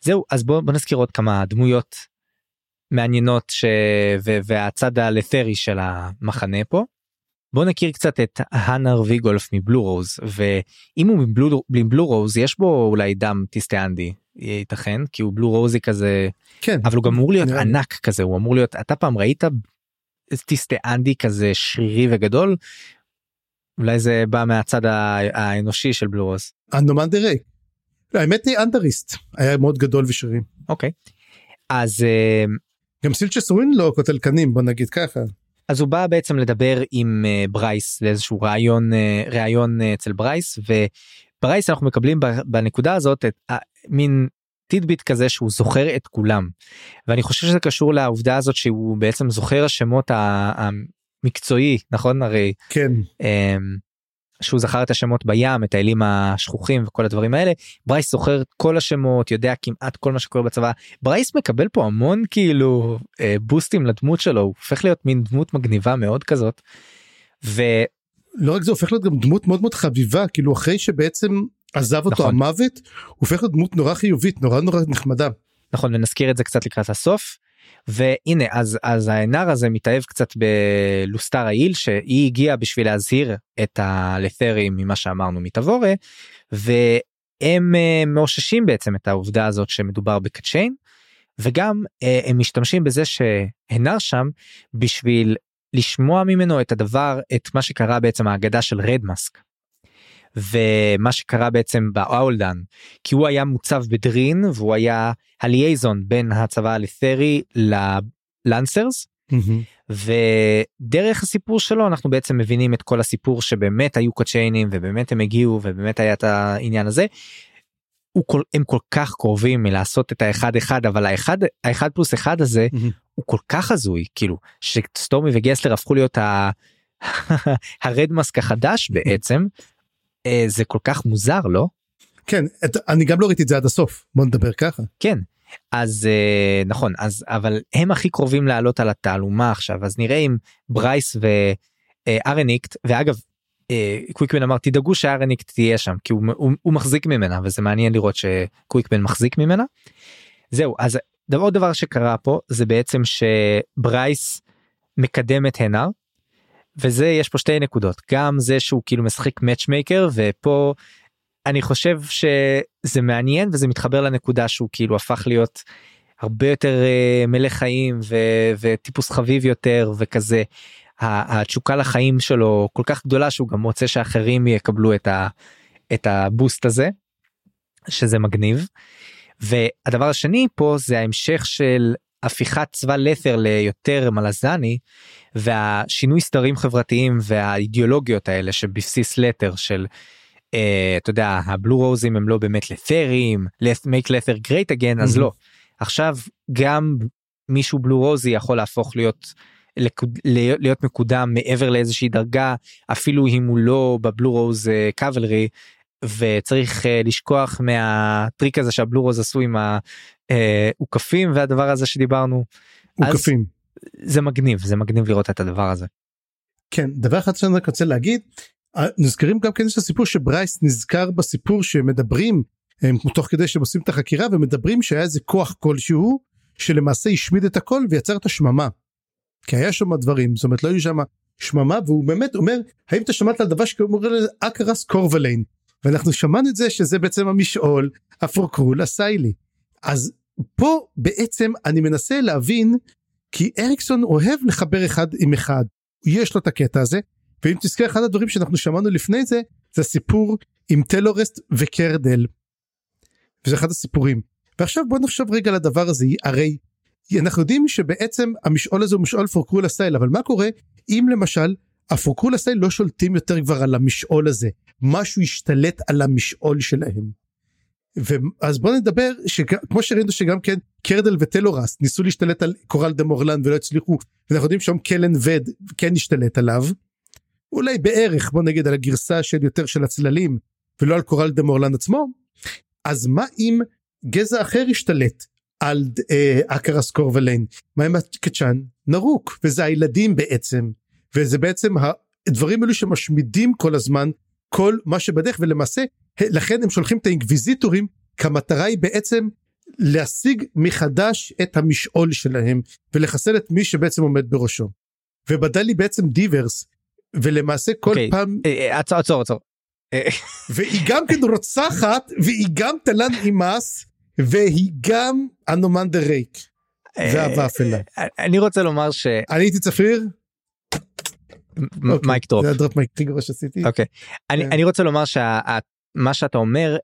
זהו אז בוא, בוא נזכיר עוד כמה דמויות מעניינות ש... ו... והצד הלת'רי של המחנה פה. בוא נכיר קצת את האנר ויגולף מבלו רוז ואם הוא מבלו, מבלו רוז יש בו אולי דם טיסטיאנדי ייתכן כי הוא בלו רוזי כזה כן אבל הוא גם אמור להיות ענק כזה הוא אמור להיות אתה פעם ראית טיסטיאנדי כזה שרירי וגדול. אולי זה בא מהצד האנושי של בלו רוז. אנומנדר רייק. האמת היא אנדריסט היה מאוד גדול ושרירי. אוקיי. אז אה, גם סילצ'ס רואין לא קוטל קנים בוא נגיד ככה. אז הוא בא בעצם לדבר עם uh, ברייס לאיזשהו ראיון uh, ראיון אצל ברייס וברייס אנחנו מקבלים בנקודה הזאת את מין tidbit כזה שהוא זוכר את כולם. ואני חושב שזה קשור לעובדה הזאת שהוא בעצם זוכר השמות המקצועי נכון הרי כן אמ, שהוא זכר את השמות בים את האלים השכוחים וכל הדברים האלה ברייס זוכר את כל השמות יודע כמעט כל מה שקורה בצבא ברייס מקבל פה המון כאילו אה, בוסטים לדמות שלו הוא הופך להיות מין דמות מגניבה מאוד כזאת. ו... לא רק זה הופך להיות גם דמות מאוד מאוד חביבה כאילו אחרי שבעצם עזב אותו נכון. המוות הוא הופך לדמות נורא חיובית נורא נורא נחמדה. נכון ונזכיר את זה קצת לקראת הסוף. והנה אז אז הנער הזה מתאהב קצת בלוסטר העיל שהיא הגיעה בשביל להזהיר את הלת'רים ממה שאמרנו מתבורה והם uh, מאוששים בעצם את העובדה הזאת שמדובר בקצ'יין וגם uh, הם משתמשים בזה שהנער שם בשביל לשמוע ממנו את הדבר את מה שקרה בעצם האגדה של רדמאסק ומה שקרה בעצם באולדן כי הוא היה מוצב בדרין והוא היה הליאזון בין הצבא הלית'רי ללנסרס. Mm-hmm. ודרך הסיפור שלו אנחנו בעצם מבינים את כל הסיפור שבאמת היו קוצ'יינים ובאמת הם הגיעו ובאמת היה את העניין הזה. הוא כל, הם כל כך קרובים מלעשות את האחד אחד אבל האחד האחד פלוס אחד הזה mm-hmm. הוא כל כך הזוי כאילו שסטורמי וגסלר הפכו להיות ה... הרדמאסק החדש בעצם אה, זה כל כך מוזר לא? כן את, אני גם לא ראיתי את זה עד הסוף בוא נדבר ככה. כן אז אה, נכון אז אבל הם הכי קרובים לעלות על התעלומה עכשיו אז נראה אם ברייס וארניקט אה, ואגב קוויקמן אמר תדאגו שארניקט תהיה שם כי הוא, הוא, הוא מחזיק ממנה וזה מעניין לראות שקוויקמן מחזיק ממנה. זהו אז עוד דבר שקרה פה זה בעצם שברייס מקדם את הנר וזה יש פה שתי נקודות גם זה שהוא כאילו משחק מאצ'מייקר ופה אני חושב שזה מעניין וזה מתחבר לנקודה שהוא כאילו הפך להיות הרבה יותר uh, מלך חיים ו- וטיפוס חביב יותר וכזה התשוקה לחיים שלו כל כך גדולה שהוא גם רוצה שאחרים יקבלו את, ה- את הבוסט הזה שזה מגניב. והדבר השני פה זה ההמשך של הפיכת צבא לת'ר ליותר מלזני והשינוי סדרים חברתיים והאידיאולוגיות האלה שבבסיס לת'ר של uh, אתה יודע הבלו רוזים הם לא באמת לת'רים make לת'ר great again אז לא עכשיו גם מישהו בלו רוזי יכול להפוך להיות להיות מקודם מעבר לאיזושהי דרגה אפילו אם הוא לא בבלו רוז קאבלרי וצריך uh, לשכוח מהטריק הזה שהבלו רוז עשו עם האוכפים והדבר הזה שדיברנו. אוכפים. זה מגניב זה מגניב לראות את הדבר הזה. כן דבר אחד שאני רק רוצה להגיד אה, נזכרים גם כן יש הסיפור שברייס נזכר בסיפור שמדברים הם תוך כדי שהם עושים את החקירה ומדברים שהיה איזה כוח כלשהו שלמעשה השמיד את הכל ויצר את השממה. כי היה שם דברים זאת אומרת לא היו שם שממה והוא באמת אומר האם אתה שמעת על דבר שקוראים לזה אקרס קורבליין ואנחנו שמענו את זה שזה בעצם המשעול הפורקרול אסייל. אז פה בעצם אני מנסה להבין כי אריקסון אוהב לחבר אחד עם אחד יש לו את הקטע הזה ואם תזכר אחד הדברים שאנחנו שמענו לפני זה זה הסיפור עם טלורסט וקרדל. וזה אחד הסיפורים ועכשיו בוא נחשוב רגע על הדבר הזה הרי אנחנו יודעים שבעצם המשעול הזה הוא משעול פורקרול אסייל אבל מה קורה אם למשל הפורקרול אסייל לא שולטים יותר כבר על המשעול הזה משהו השתלט על המשעול שלהם. ואז בוא נדבר שכמו שראינו שגם כן קרדל וטלורס ניסו להשתלט על קורלד אמורלן ולא הצליחו ואנחנו יודעים שם קלנווד כן השתלט עליו. אולי בערך בוא נגיד על הגרסה של יותר של הצללים ולא על קורלד אמורלן עצמו. אז מה אם גזע אחר השתלט על אה, אקרס קורבליין מה עם הקצ'אן נרוק וזה הילדים בעצם וזה בעצם הדברים האלו שמשמידים כל הזמן כל מה שבדרך ולמעשה לכן הם שולחים את האינקוויזיטורים כמטרה היא בעצם להשיג מחדש את המשעול שלהם ולחסל את מי שבעצם עומד בראשו. ובדאל היא בעצם דיברס ולמעשה כל okay. אוקיי, פעם אה, אה, עצור עצור עצור. והיא גם כן רוצחת והיא גם תלן אימאס והיא גם אנומנדר רייק. ואהבה אפלה. אני רוצה לומר ש... אני הייתי צפיר. אוקיי, mic drop. זה ה drop mic גרוע שעשיתי. אוקיי. אני כן. רוצה לומר מה שאתה אומר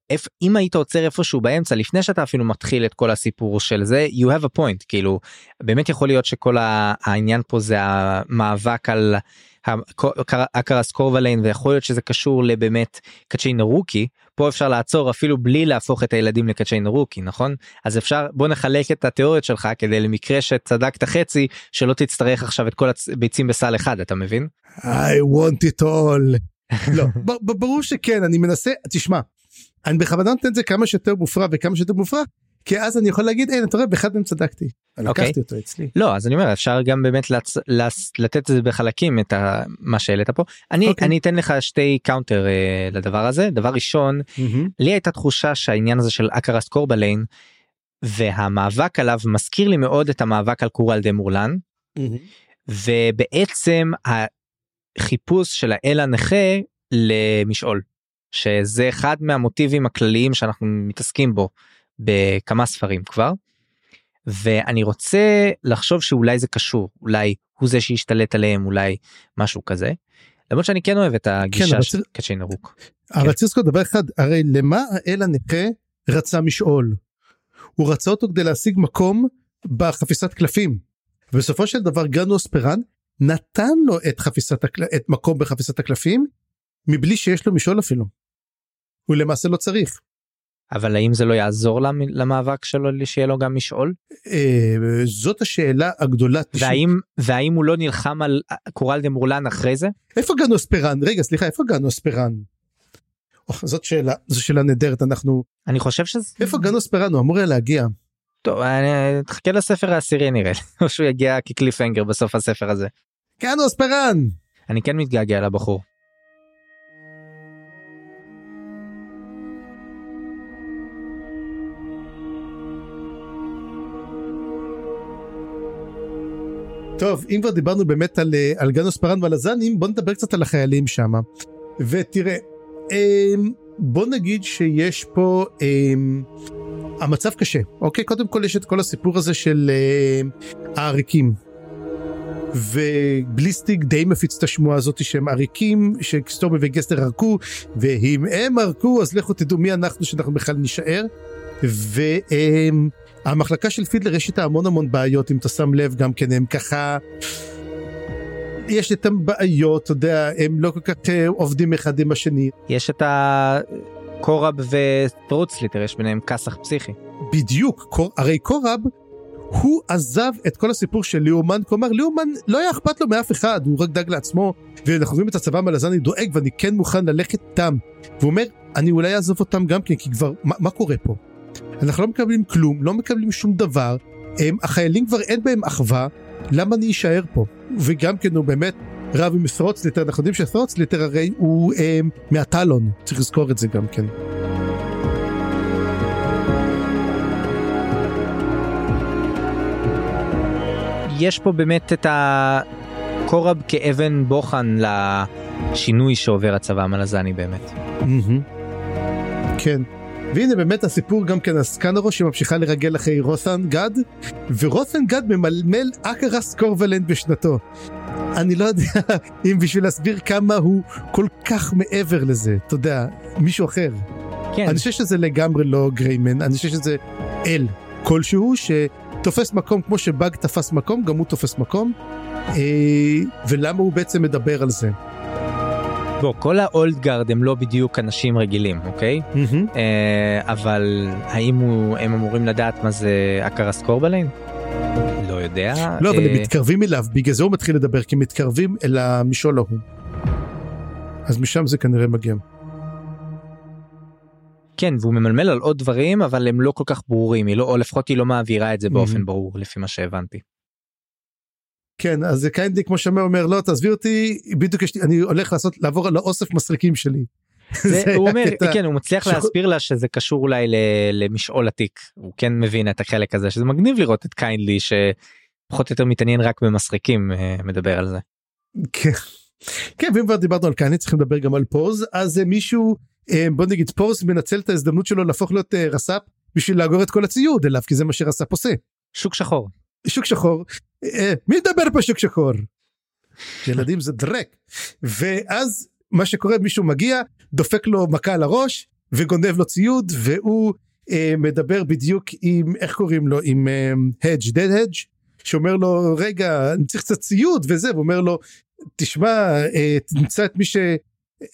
אם היית עוצר איפשהו באמצע לפני שאתה אפילו מתחיל את כל הסיפור של זה you have a point כאילו באמת יכול להיות שכל העניין פה זה המאבק על אקרס קורבליין ויכול להיות שזה קשור לבאמת קצ'יין רוקי פה אפשר לעצור אפילו בלי להפוך את הילדים לקצ'יין רוקי נכון אז אפשר בוא נחלק את התיאוריות שלך כדי למקרה שצדקת חצי שלא תצטרך עכשיו את כל הביצים בסל אחד אתה מבין? I want it all. לא, ברור שכן, אני מנסה, תשמע, אני בכוונה נותן את זה כמה שיותר מופרע וכמה שיותר מופרע, כי אז אני יכול להגיד, אין, אתה רואה, באחד מהם צדקתי. Okay. אוקיי. לקחתי אותו אצלי. לא, אז אני אומר, אפשר גם באמת לצ... לצ... לתת את זה בחלקים, את ה... מה שהעלית פה. אני, okay. אוקיי. אני אתן לך שתי counter uh, לדבר הזה. דבר ראשון, mm-hmm. לי הייתה תחושה שהעניין הזה של אקרס קורבליין, והמאבק עליו מזכיר לי מאוד את המאבק על קורלד אמורלן. Mm-hmm. ובעצם חיפוש של האל הנכה למשעול שזה אחד מהמוטיבים הכלליים שאנחנו מתעסקים בו בכמה ספרים כבר. ואני רוצה לחשוב שאולי זה קשור אולי הוא זה שהשתלט עליהם אולי משהו כזה. למרות שאני כן אוהב את הגישה כן, של קצ'יין ארוק. אבל כן. צריך לזכור דבר אחד הרי למה האל הנכה רצה משעול. הוא רצה אותו כדי להשיג מקום בחפיסת קלפים. בסופו של דבר גנוס פרן נתן לו את חפיסת הקל... את מקום בחפיסת הקלפים מבלי שיש לו משעול אפילו. הוא למעשה לא צריך. אבל האם זה לא יעזור למאבק שלו שיהיה לו גם משעול? אה, זאת השאלה הגדולה. והאם, והאם הוא לא נלחם על קורל דה מורלן אחרי זה? איפה גנוס פרן? רגע סליחה איפה גנוס פרן? זאת שאלה זו שאלה נהדרת אנחנו אני חושב שזה איפה גנוס פרן הוא אמור היה להגיע. טוב אני תחכה לספר העשירי נראה או שהוא יגיע כקליפנגר בסוף הספר הזה. גנוס פרן! אני כן מתגעגע לבחור. טוב אם כבר דיברנו באמת על, אה, על גנוס פרן ועל הזנים בוא נדבר קצת על החיילים שם. ותראה אמ, בוא נגיד שיש פה אמ, המצב קשה אוקיי? קודם כל יש את כל הסיפור הזה של אה, העריקים. ובליסטיק די מפיץ את השמועה הזאת שהם עריקים שקסטורמי וגסטר ערקו ואם הם ערקו אז לכו תדעו מי אנחנו שאנחנו בכלל נישאר. והמחלקה של פידלר יש איתה המון המון בעיות אם אתה שם לב גם כן הם ככה. יש איתם בעיות אתה יודע הם לא כל כך אה, עובדים אחד עם השני. יש את הקורב ופרוצליטר יש ביניהם כסח פסיכי. בדיוק קור, הרי קורב הוא עזב את כל הסיפור של ליאומן, כלומר ליאומן לא היה אכפת לו מאף אחד, הוא רק דאג לעצמו, ואנחנו רואים את הצבא המלזני דואג ואני כן מוכן ללכת איתם. והוא אומר, אני אולי אעזוב אותם גם כן, כי כבר, מה, מה קורה פה? אנחנו לא מקבלים כלום, לא מקבלים שום דבר, הם, החיילים כבר אין בהם אחווה, למה אני אשאר פה? וגם כן הוא באמת רב עם סרוצליטר, אנחנו יודעים שסרוצליטר הרי הוא הם, מהטלון, צריך לזכור את זה גם כן. יש פה באמת את הקורב כאבן בוחן לשינוי שעובר הצבא המלזני באמת. כן. והנה באמת הסיפור גם כן הסקנרו שממשיכה לרגל אחרי רות'ן גד ורות'ן גד ממלמל אקרס קורבלנד בשנתו. אני לא יודע אם בשביל להסביר כמה הוא כל כך מעבר לזה, אתה יודע, מישהו אחר. כן, אני חושב שזה לגמרי לא גריימן, אני חושב שזה אל כלשהו שתופס מקום כמו שבאג תפס מקום, גם הוא תופס מקום. אה, ולמה הוא בעצם מדבר על זה. בוא, כל ה Old Guard הם לא בדיוק אנשים רגילים, אוקיי? מהמם. אה, אבל האם הוא, הם אמורים לדעת מה זה אקרס קורבליין? לא יודע. לא, אבל הם אה, מתקרבים אליו, בגלל זה הוא מתחיל לדבר, כי הם מתקרבים אל המשעול ההוא. אז משם זה כנראה מגיע. כן, והוא ממלמל על עוד דברים, אבל הם לא כל כך ברורים, היא לא, או לפחות היא לא מעבירה את זה באופן מהמם. ברור, לפי מה שהבנתי. כן, אז זה קיינדלי כמו שאומר, אומר, לא, תעזבי אותי, בדיוק יש לי, אני הולך לעשות, לעבור על האוסף מסרקים שלי. זה, זה הוא אומר, הקטע. כן, הוא מצליח שכל- להסביר לה שזה קשור אולי למשעול עתיק, הוא כן מבין את החלק הזה, שזה מגניב לראות את קיינדלי שפחות או יותר מתעניין רק במסרקים, אה, מדבר על זה. כן. כן, ואם כבר דיברנו על קיינדלי, צריכים לדבר גם על פוז, אז אה, מישהו, אה, בוא נגיד פוז מנצל את ההזדמנות שלו להפוך להיות רס"פ בשביל לאגור את כל הציוד אליו, כי זה מה שרס"פ עושה. שוק שחור. שוק שחור, אה, מי מדבר פה שוק שחור? ילדים זה דרק. ואז מה שקורה מישהו מגיע דופק לו מכה על הראש וגונב לו ציוד והוא אה, מדבר בדיוק עם איך קוראים לו עם הדג' דד הדג' שאומר לו רגע אני צריך קצת ציוד וזה והוא אומר לו תשמע אה, תמצא את מי ש...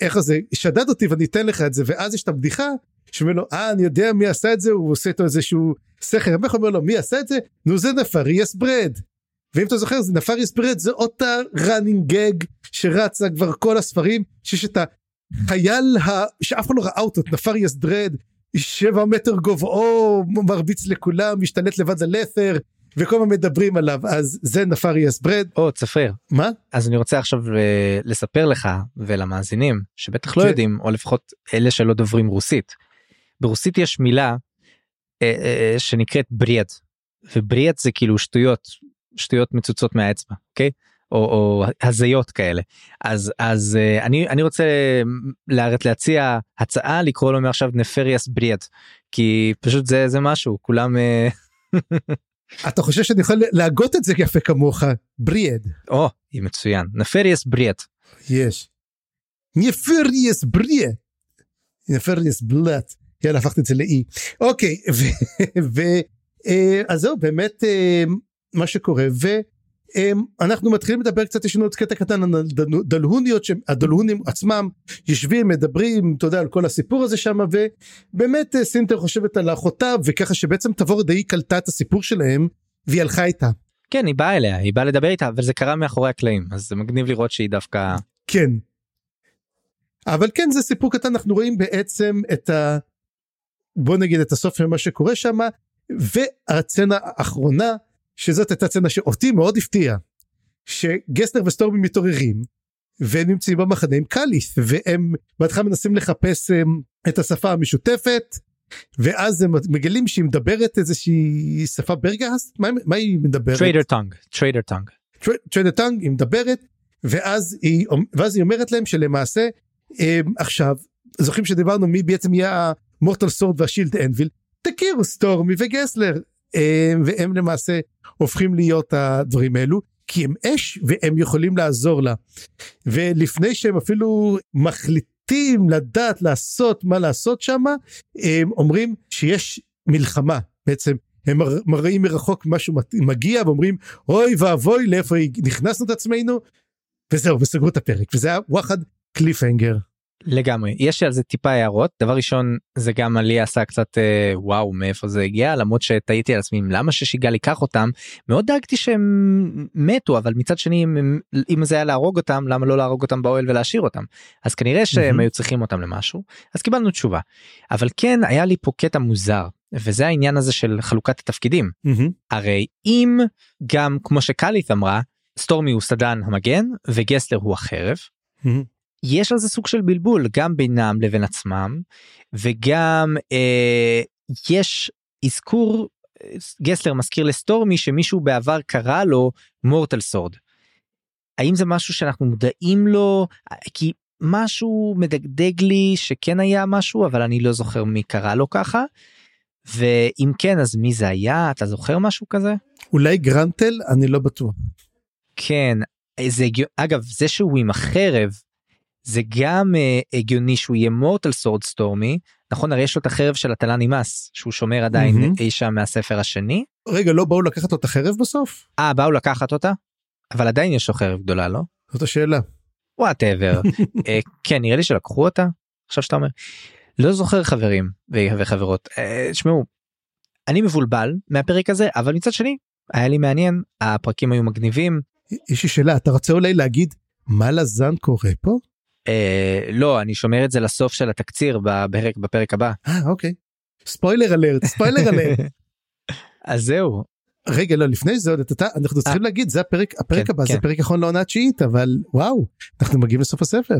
איך זה? שדד אותי ואני אתן לך את זה ואז יש את הבדיחה שאומר לו אה אני יודע מי עשה את זה הוא עושה איתו איזשהו סכר איך אומר לו מי עשה את זה? נו זה נפריאס ברד. ואם אתה זוכר זה נפריאס ברד זה אותה running gag שרצה כבר כל הספרים שיש את החייל ה... שאף אחד לא ראה אותו נפריאס ברד שבע מטר גובהו מרביץ לכולם משתלט לבד על לת'ר וכל הזמן מדברים עליו אז זה נפריאס ברד או צפריר. מה אז אני רוצה עכשיו אה, לספר לך ולמאזינים שבטח לא כן. יודעים או לפחות אלה שלא דוברים רוסית. ברוסית יש מילה אה, אה, שנקראת בריאד ובריאד זה כאילו שטויות שטויות מצוצות מהאצבע אוקיי או, או הזיות כאלה אז אז אני אני רוצה להראות להציע הצעה לקרוא לו מעכשיו נפריאס בריאד כי פשוט זה זה משהו כולם אתה חושב שאני יכול להגות את זה יפה כמוך בריאד או היא מצוין נפריאס בריאד יש. נפריאס בריאד. נפריאס בלאט. יאללה הפכתי את זה לאי. אוקיי ו- ו- אה, אז זהו באמת אה, מה שקורה ואנחנו מתחילים לדבר קצת יש לנו עוד קטע קטן על דלהוניות שהדלהונים עצמם יושבים מדברים אתה יודע על כל הסיפור הזה שם ובאמת אה, סינטר חושבת על אחותה וככה שבעצם תבור די קלטה את הסיפור שלהם והיא הלכה איתה. כן היא באה אליה היא באה לדבר איתה אבל זה קרה מאחורי הקלעים אז זה מגניב לראות שהיא דווקא כן. אבל כן זה סיפור קטן אנחנו רואים בעצם את ה... בוא נגיד את הסוף של מה שקורה שם והצצנה האחרונה שזאת הייתה צצנה שאותי מאוד הפתיעה שגסנר וסטורמי מתעוררים והם נמצאים במחנה עם קליף והם בהתחלה מנסים לחפש הם, את השפה המשותפת ואז הם מגלים שהיא מדברת איזושהי שפה ברגהסט מה, מה היא מדברת? trader tongue trader tongue trader tongue היא מדברת ואז היא ואז היא אומרת להם שלמעשה הם, עכשיו זוכרים שדיברנו מי בעצם יהיה ה Mortal Sword וה Shield Anvil תכירו סטורמי וגסלר והם למעשה הופכים להיות הדברים האלו כי הם אש והם יכולים לעזור לה. ולפני שהם אפילו מחליטים לדעת לעשות מה לעשות שם הם אומרים שיש מלחמה. בעצם הם מר- מראים מרחוק משהו מגיע ואומרים אוי ואבוי לאיפה נכנסנו את עצמנו? וזהו וסגרו את הפרק. וזה היה וואחד קליפהנגר. לגמרי. יש על זה טיפה הערות. דבר ראשון זה גם לי עשה קצת אה, וואו מאיפה זה הגיע למרות שתהיתי על עצמי למה ששיגל ייקח אותם. מאוד דאגתי שהם מתו אבל מצד שני אם, אם זה היה להרוג אותם למה לא להרוג אותם באוהל ולהשאיר אותם? אז כנראה שהם מהמם. היו צריכים אותם למשהו. אז קיבלנו תשובה. אבל כן היה לי פה קטע מוזר וזה העניין הזה של חלוקת התפקידים. הרי אם גם כמו שקליף אמרה סטורמי הוא סדן המגן וגסלר הוא החרב יש על זה סוג של בלבול גם בינם לבין עצמם וגם אה, יש אזכור אה, גסלר מזכיר לסטורמי שמישהו בעבר קרא לו Mortal Sword. האם זה משהו שאנחנו מודעים לו כי משהו מדגדג לי שכן היה משהו אבל אני לא זוכר מי קרא לו ככה. ואם כן אז מי זה היה אתה זוכר משהו כזה? אולי גרנטל אני לא בטוח. כן זה הגיוני אגב זה שהוא עם החרב זה גם uh, הגיוני שהוא יהיה Mortal Sword סטורמי נכון הרי יש לו את החרב של הט'לאן אימאס שהוא שומר עדיין מהמם. אי שם מהספר השני. רגע לא באו לקחת לו את החרב בסוף? אה באו לקחת אותה? אבל עדיין יש לו חרב גדולה לא? זאת השאלה. וואטאבר. אה, כן נראה לי שלקחו אותה עכשיו שאתה אומר. לא זוכר חברים וחברות אה, שמעו אני מבולבל מהפרק הזה אבל מצד שני היה לי מעניין הפרקים היו מגניבים יש לי שאלה אתה רוצה אולי להגיד מה לזן קורה פה? אה, לא אני שומר את זה לסוף של התקציר בפרק בפרק הבא. אה אוקיי. ספוילר אלרט ספוילר אלרט. אז זהו רגע לא לפני זה עוד אתה אנחנו צריכים להגיד זה הפרק הפרק כן, הבא זה כן. פרק אחרון לעונה התשיעית אבל וואו אנחנו מגיעים לסוף הספר.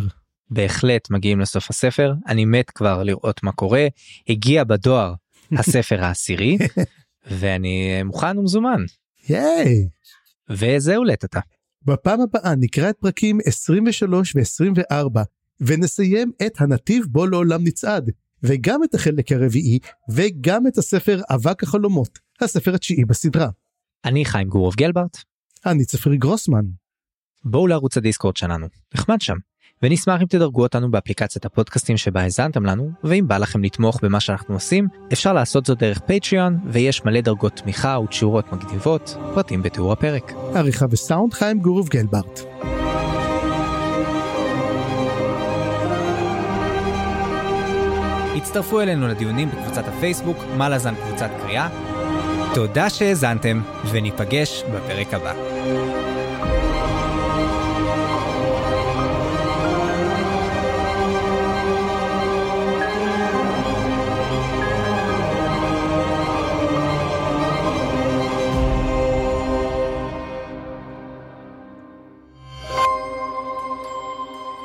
בהחלט מגיעים לסוף הספר אני מת כבר לראות מה קורה הגיע בדואר הספר העשירי ואני מוכן ומזומן ייי. וזהו לטאטה. בפעם הבאה נקרא את פרקים 23 ו-24 ונסיים את הנתיב בו לעולם נצעד וגם את החלק הרביעי וגם את הספר אבק החלומות הספר התשיעי בסדרה. אני חיים גורוב גלברט אני צפרי גרוסמן. בואו לערוץ הדיסקורד שלנו נחמד שם ונשמח אם תדרגו אותנו באפליקציית הפודקאסטים שבה האזנתם לנו ואם בא לכם לתמוך במה שאנחנו עושים אפשר לעשות זאת דרך פטריון ויש מלא דרגות תמיכה ותשורות מגניבות פרטים בתיאור הפרק. עריכה וסאונד חיים גורוב גלברט. הצטרפו אלינו לדיונים בקבוצת הפייסבוק מה לזן קבוצת קריאה. תודה שהאזנתם וניפגש בפרק הבא.